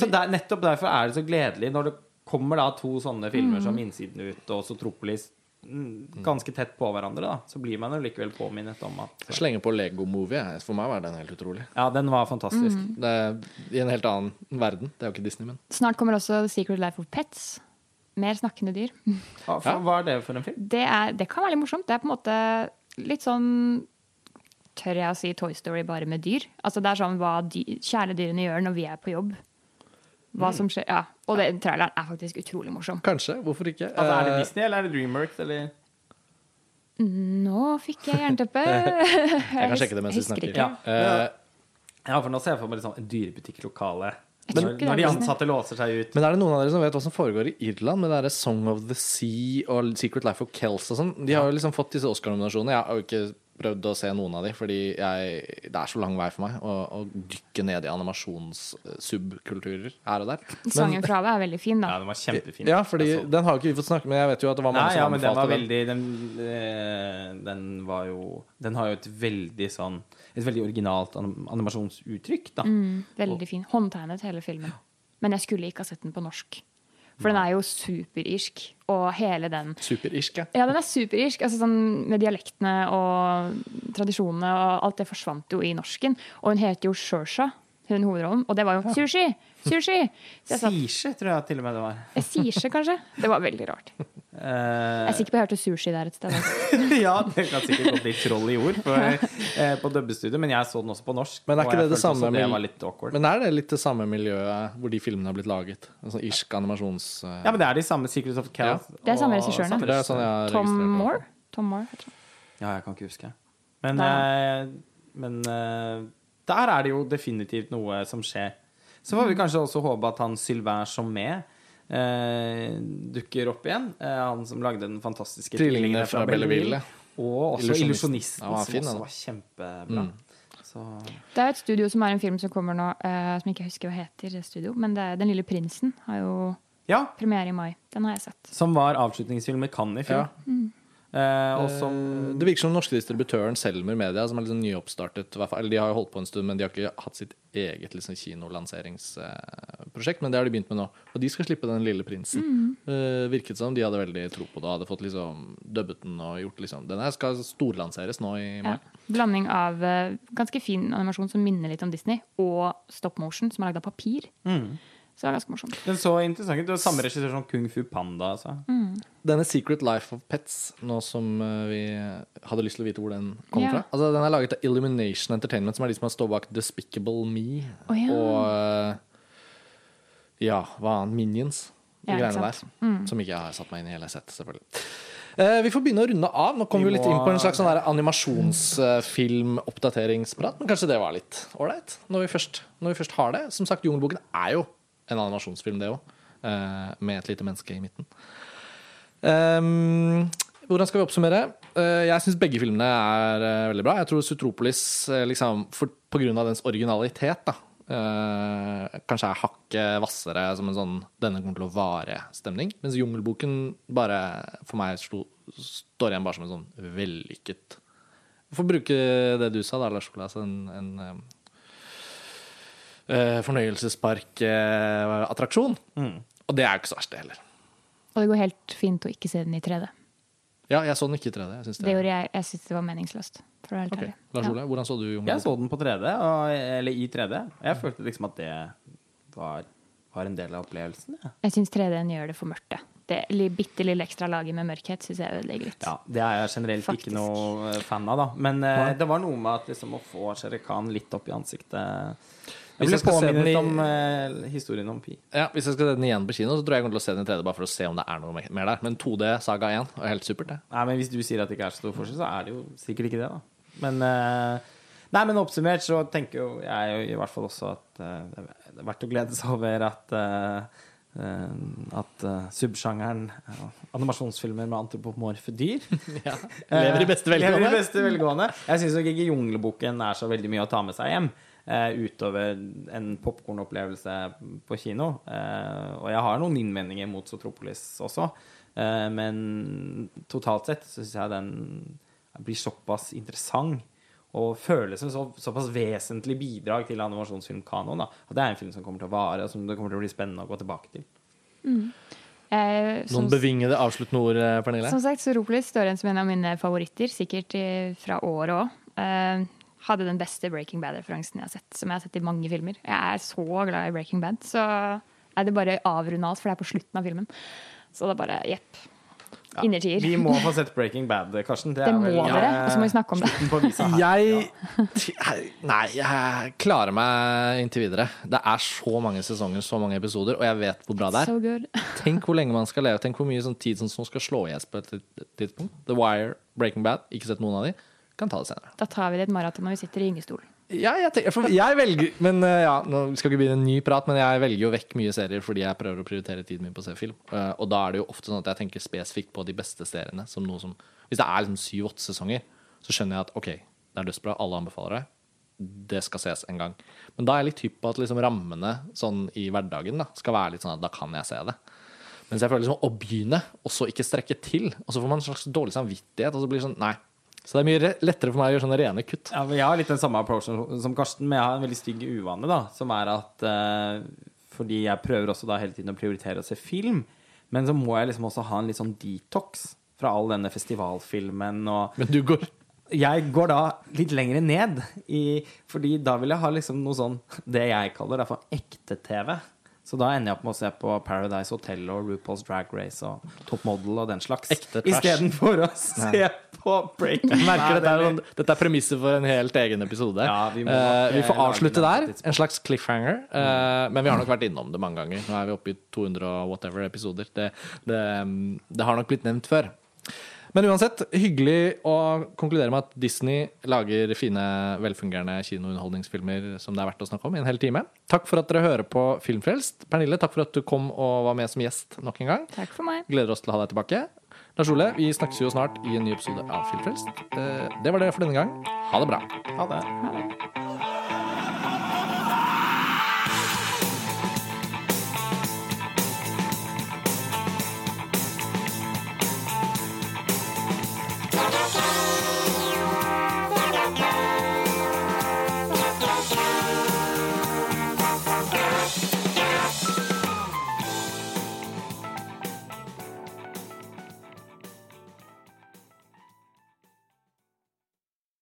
så der, Nettopp derfor er det så gledelig når det kommer da to sånne filmer som Innsiden ut og Sotropolis mm, ganske tett på hverandre, da. Så blir man jo likevel påminnet om at Slenge på Lego Movie. For meg var den helt utrolig. Ja, den var fantastisk. Det er I en helt annen verden. Det er jo ikke Disney, men Snart kommer også The Secret Life of Pets. Mer snakkende dyr. Hva, Ja. hva er det for en film? Det, er, det kan være litt morsomt. Det er på en måte litt sånn Tør jeg å si Toy Story bare med dyr? Altså Det er sånn hva dy, kjæledyrene gjør når vi er på jobb. Hva som skjer, ja. Og den traileren er faktisk utrolig morsom. kanskje. Hvorfor ikke? Altså, er det Eh, Disney, eller er det Dreamworks, eller Nå fikk jeg jernteppe. Jeg kan sjekke det mens vi snakker. Ja. Eh, Ja, for nå ser jeg for meg sånn en dyrebutikklokale. Men, Når, de ansatte låser seg ut. Men er det noen av dere som vet hva som foregår i Irland med det der Song of the Sea og Secret Life of Kells og sånn? De har jo liksom fått disse Oscar-nominasjonene. Jeg har jo ikke prøvd å se noen av de, fordi jeg, det er så lang vei for meg å, å dykke ned i animasjonssubkulturer her og der. Sangen fra deg er veldig fin, da. Ja, den var kjempefin. Ja, fordi Altså, den har jo ikke vi fått snakke med. Jeg vet jo at det var mange Nei, ja, som men den var veldig den, eh, den var jo Den har jo et veldig sånn Et veldig originalt animasjonsuttrykk, da. Mm, veldig fin. Håndtegnet hele filmen. Men jeg skulle ikke ha sett den på norsk. For den er jo superirsk. Og hele den Superirsk, ja. Ja, den er superirsk. Altså sånn med dialektene og tradisjonene og alt det forsvant jo i norsken. Og hun heter jo Shersha, hun hovedrollen. Og det var jo sushi! Sushi! Sisje, tror jeg til og med det var. Sisje, kanskje? Det var veldig rart. Eh, Jeg er sikker på jeg hørte sushi der et sted. ja, det kan sikkert godt bli troll i ord på, eh, på dubbestudio, men jeg så den også på norsk. Men er ikke det det samme Det. Men er det litt det samme miljøet hvor de filmene har blitt laget? En sånn irsk animasjons... Uh... ja, men det er de samme Secrets of Chaos. Det er samme regissørene. det er sånn jeg Tom. Moore? Tom Moore jeg tror. Ja, jeg kan ikke huske. Men, eh, men uh, der er det jo definitivt noe som skjer. Så får vi kanskje også håpe at han Sylvain Chomet eh, dukker opp igjen. Eh, han som lagde den fantastiske Tvillingene fra Belleville. Og også Illusjonisten. Ja, som også var kjempebra. Mm. Så Det er et studio som er en film som kommer nå, eh, som jeg ikke husker hva heter. det studio, Men det er Den lille prinsen har jo ja. premiere i mai. Den har jeg sett. Som var avslutningsfilm med Cannes i fjor. Ja. Eh, og som Det virker som den norske distributøren Selmer Media, som er sånn nyoppstartet i hvert fall, Eller de har jo holdt på en stund, men de har ikke hatt sitt eget liksom, kinolanseringsprosjekt. Men det har de begynt med nå. Og de skal slippe Den lille prinsen. Eh, virket som de hadde veldig tro på det. Hadde fått liksom dubbet den og gjort liksom Den her skal storlanseres nå i mai. Ja. Blanding av eh, ganske fin animasjon som minner litt om Disney, og stop motion, som er lagd av papir. Så det er ganske morsomt. Den så interessant ut. Det var samme regissør som Kung Fu Panda. Altså. Denne Secret Life of Pets, nå som eh, vi hadde lyst til å vite hvor den kommer yeah. fra Altså Den er laget av Illumination Entertainment, som er de som har stått bak Despicable Me oh, ja. og eh, Ja, hva annet? Minions. De Ja, greiene der. Mm. Som ikke jeg har satt meg inn i hele settet, selvfølgelig. Uh, vi får begynne å runde av. Nå kom vi Vi litt må- inn på en slags sånn animasjonsfilm-oppdateringsprat, men kanskje det var litt ålreit når, vi først- når vi først har det. Som sagt, Jungelboken er jo en animasjonsfilm, det òg, med et lite menneske i midten. Um, hvordan skal vi oppsummere? Eh, jeg syns begge filmene er eh, veldig bra. Jeg tror Sutropolis, liksom, for, på grunn av dens originalitet, da, eh, kanskje er hakket hvassere som en sånn 'denne kommer til å vare'-stemning. Mens Jungelboken bare for meg slo, står igjen bare som en sånn vellykket For å bruke det du sa, da, Lars Olas, Altså en, en eh, fornøyelsesparkattraksjon. Og det er jo ikke så verst, det heller. Og det går helt fint å ikke se den i 3D. Ja, jeg så den ikke i 3D. Jeg synes Det det, gjorde jeg. Jeg det var meningsløst. For å være helt Ok, ærlig. Lars Ja. Ole, hvordan så du Jeg så den på 3D, og, eller i 3D. Jeg følte liksom at det var, var en del av opplevelsen. Ja. Jeg syns 3D-en gjør det for mørkt. det. Bitte lille ekstra laget med mørkhet syns jeg ødelegger litt. Ja, det er jeg generelt Faktisk. ikke noe eh, fan av, da. Men eh, det var noe med at liksom å få Shere Khan litt opp i ansiktet Hvis jeg skal se den om eh, historien om Pi. Ja, Hvis jeg skal se den igjen på kino, så tror jeg jeg kommer til å se den i 3D bare for å se om det er noe mer der. Men 2D Saga 1 er helt supert, det. Nei, men Hvis du sier at det ikke er så stor forskjell, så er det jo sikkert ikke det, da. Men eh, Nei, men oppsummert så tenker jo jeg i hvert fall også at eh, det er verdt å glede seg over at at uh, subsjangeren uh, animasjonsfilmer med antropomorfe dyr Lever i beste Eh, Lever i velgående. beste velgående. Jeg syns ikke Jungelboken er så veldig mye å ta med seg hjem. Eh, utover en popkornopplevelse på kino. Eh, og jeg har noen innvendinger mot Sotropolis også. Eh, men totalt sett så syns jeg den blir såpass interessant. Og føles som så, såpass vesentlig bidrag til animasjonsfilmkanoen. da. At det er en film som kommer til å vare, og som det kommer til å bli spennende å gå tilbake til. Jeg, som, Noen bevingede avsluttende ord, eh, Pernille? som sagt, Soropolis står igjen som en av mine favoritter, sikkert i, fra året òg. Hadde den beste Breaking Bad-referansen jeg har sett, som jeg har sett i mange filmer. Jeg er så glad i Breaking Bad, så er det bare avrunda alt, for det er på slutten av filmen. Så det er bare jepp. Ja, Innertier. Vi må få sett Breaking Bad, Karsten. Det må dere, og så må vi snakke om det. Jeg Nei, jeg klarer meg inntil videre. Det er så mange sesonger, så mange episoder, og jeg vet hvor bra det er. So. Tenk hvor lenge man skal leve. Tenk hvor mye sånn tid som som skal slå i hjel på et tidspunkt. The Wire, Breaking Bad, ikke sett noen av de. Kan ta det senere. Da tar vi det et maraton når vi sitter i gyngestolen. Ja, jeg, tenker, for jeg velger Men eh, ja, nå skal ikke begynne en ny prat, men jeg velger jo vekk mye serier fordi jeg prøver å prioritere tiden min på å se film. Eh, og da er det jo ofte sånn at jeg tenker spesifikt på de beste seriene. Som noe som Hvis det er liksom syv-åtte sesonger, så skjønner jeg at OK, det er dødsbra, alle anbefaler det. Det skal ses en gang. Men da er jeg litt hypp på at liksom rammene sånn i hverdagen da, skal være litt sånn at da kan jeg se det. Mens jeg føler liksom å begynne, og så ikke strekke til. Og så får man en slags dårlig samvittighet, og så blir det sånn Nei. Så det er mye lettere for meg å gjøre sånne rene kutt. Ja, men jeg har litt den samme approachen som Karsten, men jeg har en veldig stygg uvane, da, som er at eh, Fordi jeg prøver også da hele tiden å prioritere å se film, men så må jeg liksom også ha en litt sånn detox fra all denne festivalfilmen og Men du går jeg går da litt lenger ned, i, fordi da vil jeg ha liksom noe sånn Det jeg kaller da for ekte-TV. Så da ender jeg opp med å se på Paradise Hotel og RuPaul's Drag Race og Top Model og den slags. Istedenfor å se på break. Jeg merker dette, er, sånn- dette er premisset for en helt egen episode. Ja, vi må uh, vi får eh, avslutte der. En slags cliffhanger. Eh, men vi har nok vært innom det mange ganger. Nå er vi oppe i 200 og whatever episoder. Det, det, det har nok blitt nevnt før. Men uansett, hyggelig å konkludere med at Disney lager fine, velfungerende kinounderholdningsfilmer som det er verdt å snakke om i en hel time. Takk for at dere hører på Filmfrelst. Pernille, takk for at du kom og var med som gjest nok en gang. Takk for meg. Gleder oss til å ha deg tilbake. Lars Ole, vi snakkes jo snart i en ny episode av Filmfrelst. Eh, Det var det for denne gang. Ha det bra. Ha det. Ha det.